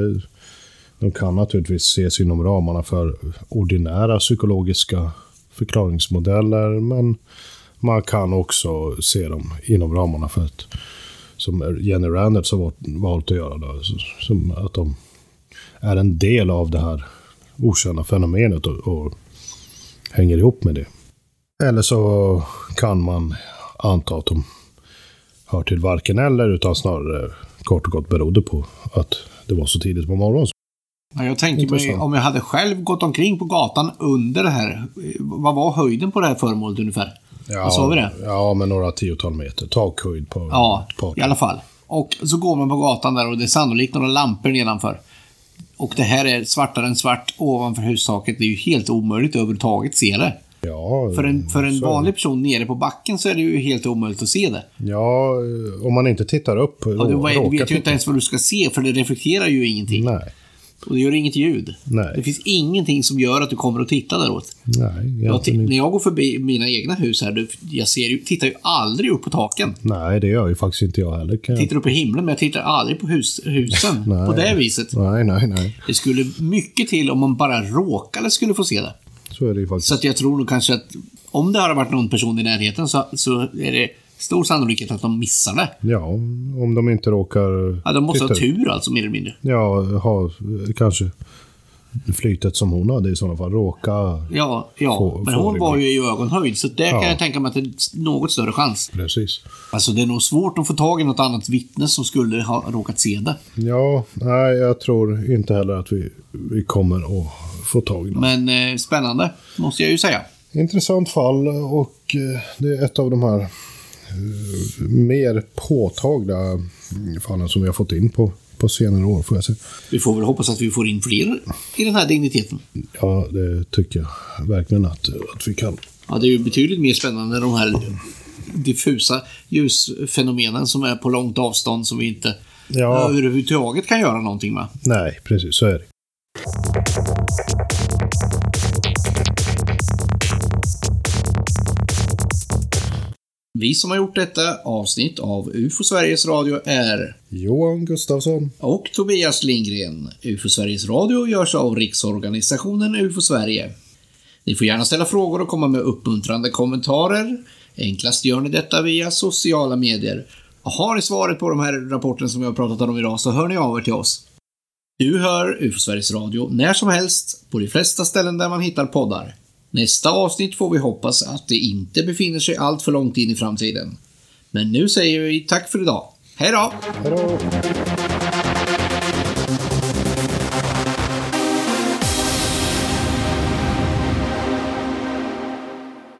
De kan naturligtvis ses inom ramarna för ordinära psykologiska förklaringsmodeller, men man kan också se dem inom ramarna för ett, som Jenny Randalls har valt att göra, då, som att de är en del av det här okända fenomenet och, och hänger ihop med det. Eller så kan man anta att de hör till varken eller, utan snarare kort och gott berodde på att det var så tidigt på morgonen. Ja, jag tänker mig, om jag hade själv gått omkring på gatan under det här, vad var höjden på det här föremålet ungefär? Ja, vad sa vi det? Ja, med några tiotal meter. Takhöjd på Ja, i alla fall. Och så går man på gatan där och det är sannolikt några lampor nedanför. Och det här är svartare än svart ovanför hustaket. Det är ju helt omöjligt överhuvudtaget se det. Ja, För en, för en vanlig person nere på backen så är det ju helt omöjligt att se det. Ja, om man inte tittar upp. Och du, vet ju inte ens vad du ska se, för det reflekterar ju ingenting. Nej. Och det gör inget ljud. Nej. Det finns ingenting som gör att du kommer att titta däråt. Nej, Jag, när jag går förbi mina egna hus här, jag ser ju, tittar ju aldrig upp på taken. Nej, det gör ju faktiskt inte jag heller. Kan jag... Tittar upp i himlen, men jag tittar aldrig på hus, husen Nej. på det viset. Nej, nej, nej. Det skulle mycket till om man bara råkade skulle få se det. Så är det ju faktiskt. Så att jag tror nog kanske att om det hade varit någon person i närheten så, så är det stor sannolikhet att de missar det. Ja, om de inte råkar... Ja, de måste ha titta- tur alltså, mer eller mindre. Ja, ha kanske flytet som hon hade i sådana fall. Råka... Ja, ja. Få- men hon var ju i ögonhöjd, så där kan Ja. jag tänka mig att det är något större chans. Precis. Alltså, det är nog svårt att få tag i något annat vittne som skulle ha råkat se det. Ja, nej, jag tror inte heller att vi, vi kommer att få tag i någon. Men eh, spännande, måste jag ju säga. Intressant fall och eh, det är ett av de här eh, mer påtagliga fallen som vi har fått in på, på senare år, får jag säga. Vi får väl hoppas att vi får in fler i den här digniteten. Ja, det tycker jag verkligen att, att vi kan. Ja, det är ju betydligt mer spännande än de här diffusa ljusfenomenen som är på långt avstånd som vi inte Ja. överhuvudtaget kan göra någonting med. Nej, precis så är det. Vi som har gjort detta avsnitt av UFO Sveriges Radio är Johan Gustafsson. och Tobias Lindgren. UFO Sveriges Radio görs av Riksorganisationen UFO Sverige. Ni får gärna ställa frågor och komma med uppmuntrande kommentarer. Enklast gör ni detta via sociala medier. Har ni svaret på de här rapporten som vi har pratat om idag så hör ni av er till oss. Du hör UFO Sveriges Radio när som helst på de flesta ställen där man hittar poddar. Nästa avsnitt får vi hoppas att det inte befinner sig allt för långt in i framtiden. Men nu säger vi tack för idag. Hej då! Hej då!